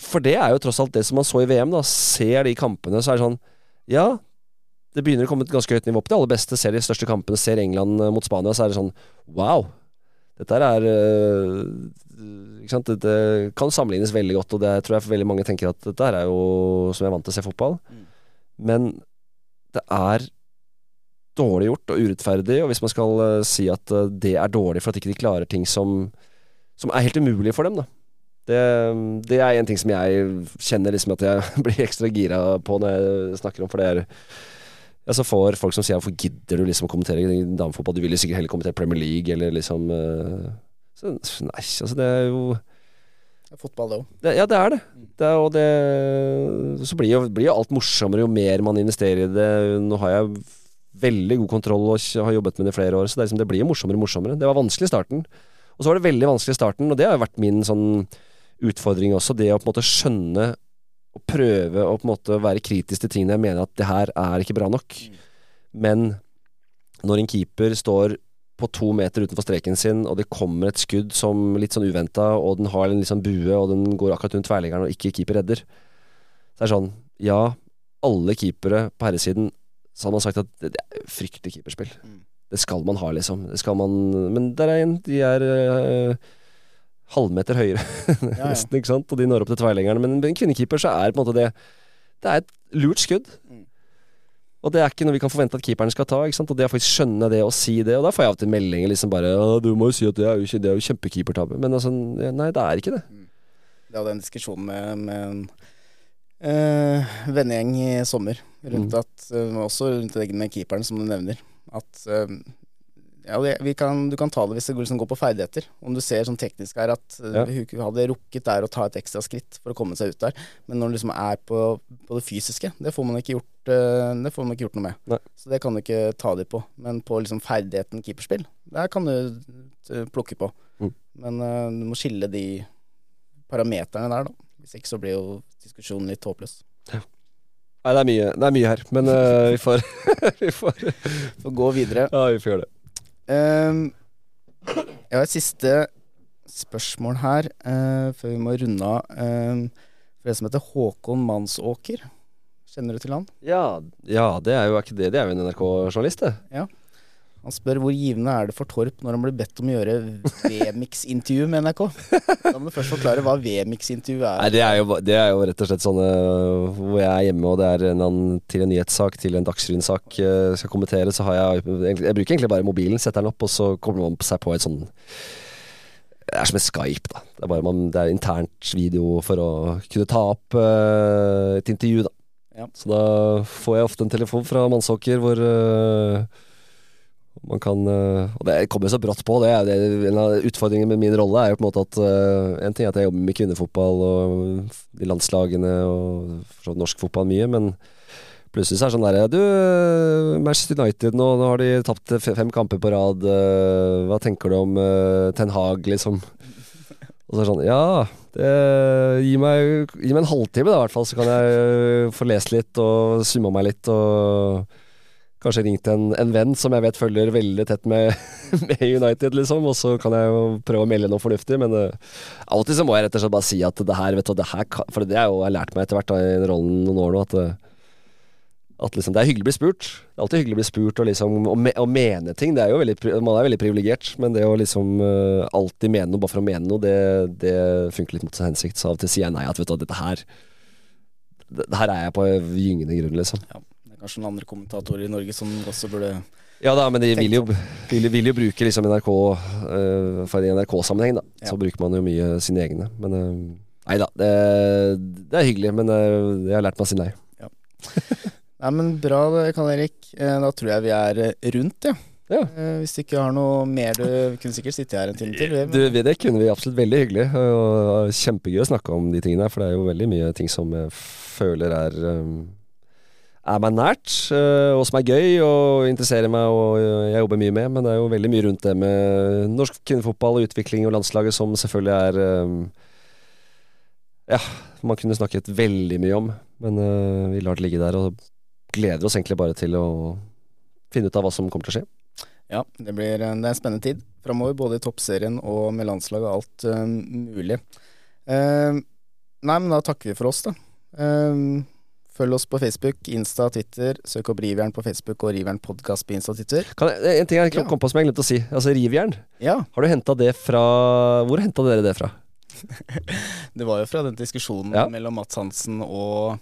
For det er jo tross alt det som man så i VM. da Ser de kampene, så er det sånn Ja, det begynner å komme et ganske høyt nivå på de aller beste. Ser de største kampene, ser England eh, mot Spania, så er det sånn Wow! Dette er øh, Ikke sant? Dette kan sammenlignes veldig godt, og det tror jeg for veldig mange tenker at dette er jo som jeg er vant til å se fotball.
Mm.
Men det er dårlig gjort og urettferdig, og hvis man skal øh, si at det er dårlig for at ikke de klarer ting som, som er helt umulige for dem, da. Det, det er en ting som jeg kjenner liksom at jeg blir ekstra gira på når jeg snakker om, for det er ja, så får folk som sier 'hvorfor gidder du liksom å kommentere damefotball', du vil jo sikkert heller kommentere Premier League, eller liksom øh, så, Nei, altså det er jo
Det er fotball, det òg.
Ja, det er det. det er, og det Så blir jo, blir jo alt morsommere jo mer man investerer i det. Nå har jeg veldig god kontroll og har jobbet med det i flere år, så det, liksom, det blir jo morsommere og morsommere. Det var vanskelig i starten. Og så var det veldig vanskelig i starten, og det har jo vært min sånn utfordring også. Det å på en måte skjønne og prøve å på en måte være kritisk til tingene jeg mener at det her er ikke bra nok. Men når en keeper står på to meter utenfor streken sin, og det kommer et skudd som litt sånn uventa, og den har en litt sånn bue, og den går akkurat rundt tverliggeren og ikke keeper redder. Så er det sånn Ja, alle keepere på herresiden så hadde man sagt at det, det er fryktelig keeperspill.
Mm.
Det skal man ha, liksom. Det skal man Men der er en. De er øh, halvmeter høyere, nesten, ikke sant? Og de når opp til tverrleggeren. Men med en kvinnekeeper så er på en måte det Det er et lurt skudd.
Mm.
Og det er ikke noe vi kan forvente at keeperen skal ta. ikke sant? Og det å faktisk skjønne det og si det Og da får jeg av og til meldinger liksom bare «Å, 'Du må jo si at det er jo, det er jo kjempekeepertabbe'. Men altså, nei, det er ikke det.
Jeg hadde en diskusjon med, med en øh, vennegjeng i sommer rundt
Mm.
at øh, Også rundt det med keeperen, som du nevner. At eh, ja, vi, vi kan, du kan ta det hvis det går, liksom, går på ferdigheter. Om du ser sånn teknisk her at eh,
Ja.
hun hadde rukket der å ta et ekstra skritt for å komme seg ut der. Men når du liksom er på, på det fysiske, det får man ikke gjort, eh, det får man ikke gjort noe med.
Nei.
Så det kan du ikke ta de på. Men på liksom ferdigheten keeperspill, der kan du eh, plukke på.
Mm.
Men uh, du må skille de parameterne der, da. Hvis ikke så blir jo diskusjonen litt håpløs.
Nei, det er mye, det er mye her. Men uh, vi får Vi får
Får gå videre.
Ja, vi får gjøre det.
Ehm, jeg har et siste spørsmål her, uh, før vi må runde av. Um, for det som heter Håkon Mansåker. Kjenner du til han?
Ja, ja, det er jo ikke det. Det er jo en NRK-journalist, det.
Han spør hvor givende er det for Torp når han blir bedt om å gjøre V-mix-intervju med NRK? Da må du først forklare hva V-mix-intervju er.
Nei, det er, jo, det er jo rett og slett sånne hvor jeg er hjemme, og det er en til en nyhetssak, til en Dagsrevyen-sak eh, skal kommentere, så har jeg Jeg bruker egentlig bare mobilen, setter den opp, og så kommer man seg på et sånn Det er som en Skype, da. Det er bare man, det er internt video for å kunne ta opp uh, et intervju, da.
Ja.
Så da får jeg ofte en telefon fra Mannsåker hvor eh, man kan eh, Og det kommer så brått på. Det det En av utfordringene med min rolle er jo på en måte at eh, En ting er at jeg jobber med kvinnefotball og de landslagene og norsk fotball mye, men plutselig så er det sånn derre Du, eh, Manchester United nå, nå har de tapt fem kamper på rad. hva tenker du om Ten Hag, liksom? Og så er det sånn Ja, det, gi, meg, gi meg en halvtime, da, i hvert fall, så kan jeg få lest litt og summe meg litt og kanskje ringt en, en venn som jeg vet følger veldig tett med, med United, liksom, og så kan jeg jo prøve å melde noe fornuftig, men uh, alltid så må jeg rett og slett bare si at det her, vet du, det her kan, For det har jeg lært meg etter hvert da, i rollen noen år nå, at, uh, at liksom, det er hyggelig å bli spurt. Det er alltid hyggelig å bli spurt og liksom å, me, å mene ting. Det er jo veldig, man er veldig privilegert, men det å liksom uh, alltid mene noe bare for å mene noe, det, det funker litt mot sin hensikt. Så av og til sier jeg nei, at vet du, dette her det, her er jeg på gyngende grunn, liksom.
Ja kanskje noen andre kommentatorer i Norge som også burde
ja da, men de vil jo, vil, vil jo bruke liksom NRK uh, For i NRK-sammenheng, da. Ja. Så bruker man jo mye sine egne. Men uh, nei da, det, det, er hyggelig. Men uh, jeg har lært meg å si nei. Ja.
nei, men bra, Karl Erik. Da tror jeg vi er rundt, ja. ja. Hvis du ikke har noe mer du kunne sikkert sitte her en time til.
Du, det kunne vi absolutt. Veldig hyggelig. Og kjempegøy å snakke om de tingene her, for det er jo veldig mye ting som jeg føler er um, er meg nært, uh, og som er gøy og interesserer meg og jeg jobber mye med. Men det er jo veldig mye rundt det med norsk kvinnefotball og utvikling og landslaget som selvfølgelig er um, Ja, man kunne snakket veldig mye om, men uh, vi lar det ligge der og gleder oss egentlig bare til å finne ut av hva som kommer til å skje.
Ja, det blir det er en spennende tid framover, både i toppserien og med landslaget og alt um, mulig. nei, men da takker vi for oss, da. Uh, Følg oss på Facebook, Insta, Twitter. Søk opp Rivjern på Facebook og Rivjern podkast på Insta og Twitter.
Kan jeg, en ting jeg kom på som jeg glemte å si. Altså Rivjern.
Ja.
Har du henta det fra Hvor henta dere det fra?
det var jo fra den diskusjonen ja. mellom Mats Hansen og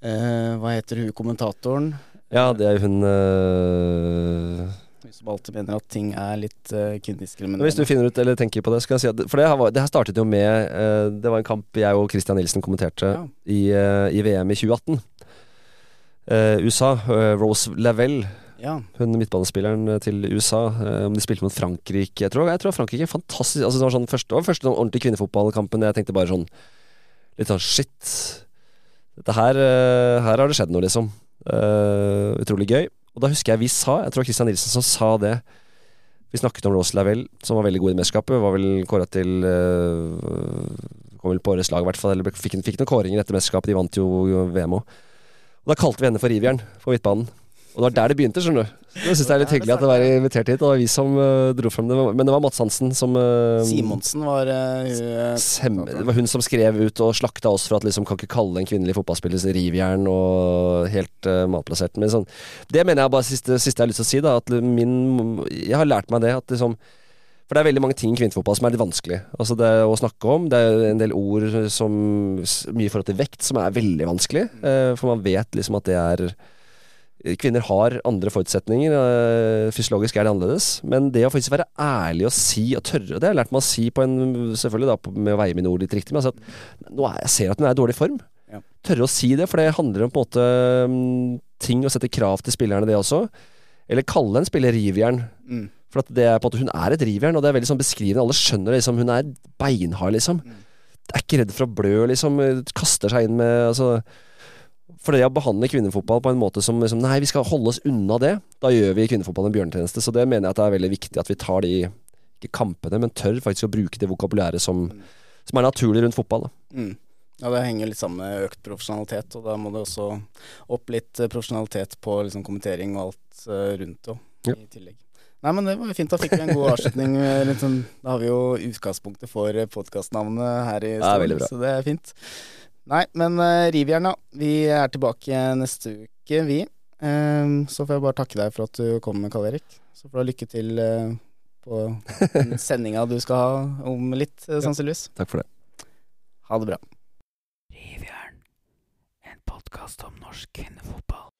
eh, Hva heter hun kommentatoren?
Ja, det er hun øh
som alltid mener at ting er litt uh, kvinnediskriminerende.
Hvis du finner ut eller tenker på det, skal jeg si at For det her, var, det her startet jo med uh, Det var en kamp jeg og Christian Nilsen kommenterte ja. i, uh, i, VM i 2018. USA, Rose Lavelle. Ja. Hun midtbanespilleren til USA. Om de spilte mot Frankrike. Jeg tror, jeg tror Frankrike er fantastisk altså, Det var sånn første, var første sånn ordentlig kvinnefotballkampen. Jeg tenkte bare sånn Litt sånn shit. Dette her Her har det skjedd noe, liksom. utrolig gøy. Og da husker jeg vi sa, jeg tror Christian Nilsen som sa det Vi snakket om Rose Lavelle, som var veldig god i mesterskapet. Var vel kåra til uh, Kom vel på årets lag, i hvert fall. Eller fikk, fikk noen kåringer etter mesterskapet. De vant jo VM òg. Og da kalte vi henne for Rivjern på midtbanen. Og det var der det begynte, skjønner du. Det syns jeg er litt hyggelig at det var invitert hit. Det var vi som uh, dro frem det. Men det var Mats Hansen som uh,
Simonsen var uh,
sem, Det var hun som skrev ut og slakta oss for at liksom kan ikke kalle en kvinnelig fotballspiller rivjern og helt malplassert. Men sånn Det mener jeg bare siste, siste jeg har lyst til å si, da. At min Jeg har lært meg det at liksom for det er veldig mange ting i kvinnefotball som er litt vanskelig altså det å snakke om. Det er en del ord som Mye i forhold til vekt som er veldig vanskelig. for man vet liksom at det er Kvinner har andre forutsetninger. Eh, fysiologisk er det annerledes. Men det å faktisk være ærlig og si og tørre Det har jeg lært meg å si på en Selvfølgelig da med å veie mine ord litt riktig, men altså at nå er, jeg ser at hun er i dårlig form. Ja. Tørre å si det, for det handler om på en måte mm, ting å sette krav til spillerne, det også. Eller kalle en spiller rivjern. Mm. For det er på en måte, hun er et rivjern, og det er veldig sånn beskrivende. Alle skjønner det. Liksom, hun er beinhard, liksom. Mm. Er ikke redd for å blø, liksom. Kaster seg inn med altså for det å behandle kvinnefotball på en måte som liksom, Nei, vi skal holde oss unna det. Da gjør vi kvinnefotball en bjørnetjeneste. Så det mener jeg at det er veldig viktig at vi tar de ikke kampene, men tør faktisk å bruke det vokabulæret som, som er naturlig rundt fotball.
Mm. Ja, det henger litt sammen med økt profesjonalitet, og da må det også opp litt eh, profesjonalitet på liksom, kommentering og alt uh, rundt det ja. i tillegg. Nei, men det var jo fint. Da fikk vi en god avslutning. Liksom, da har vi jo utgangspunktet for podkastnavnet her i stedet, så det er fint. Nei, men uh, riv gjerne. Vi er tilbake neste uke, vi. Uh, så får jeg bare takke deg for at du kom, Karl Erik. Så får du ha lykke til uh, på den sendinga du skal ha om litt, uh, sannsynligvis.
Ja, takk for det.
Ha det bra.
Rivjern, en podkast om norsk kvinnefotball.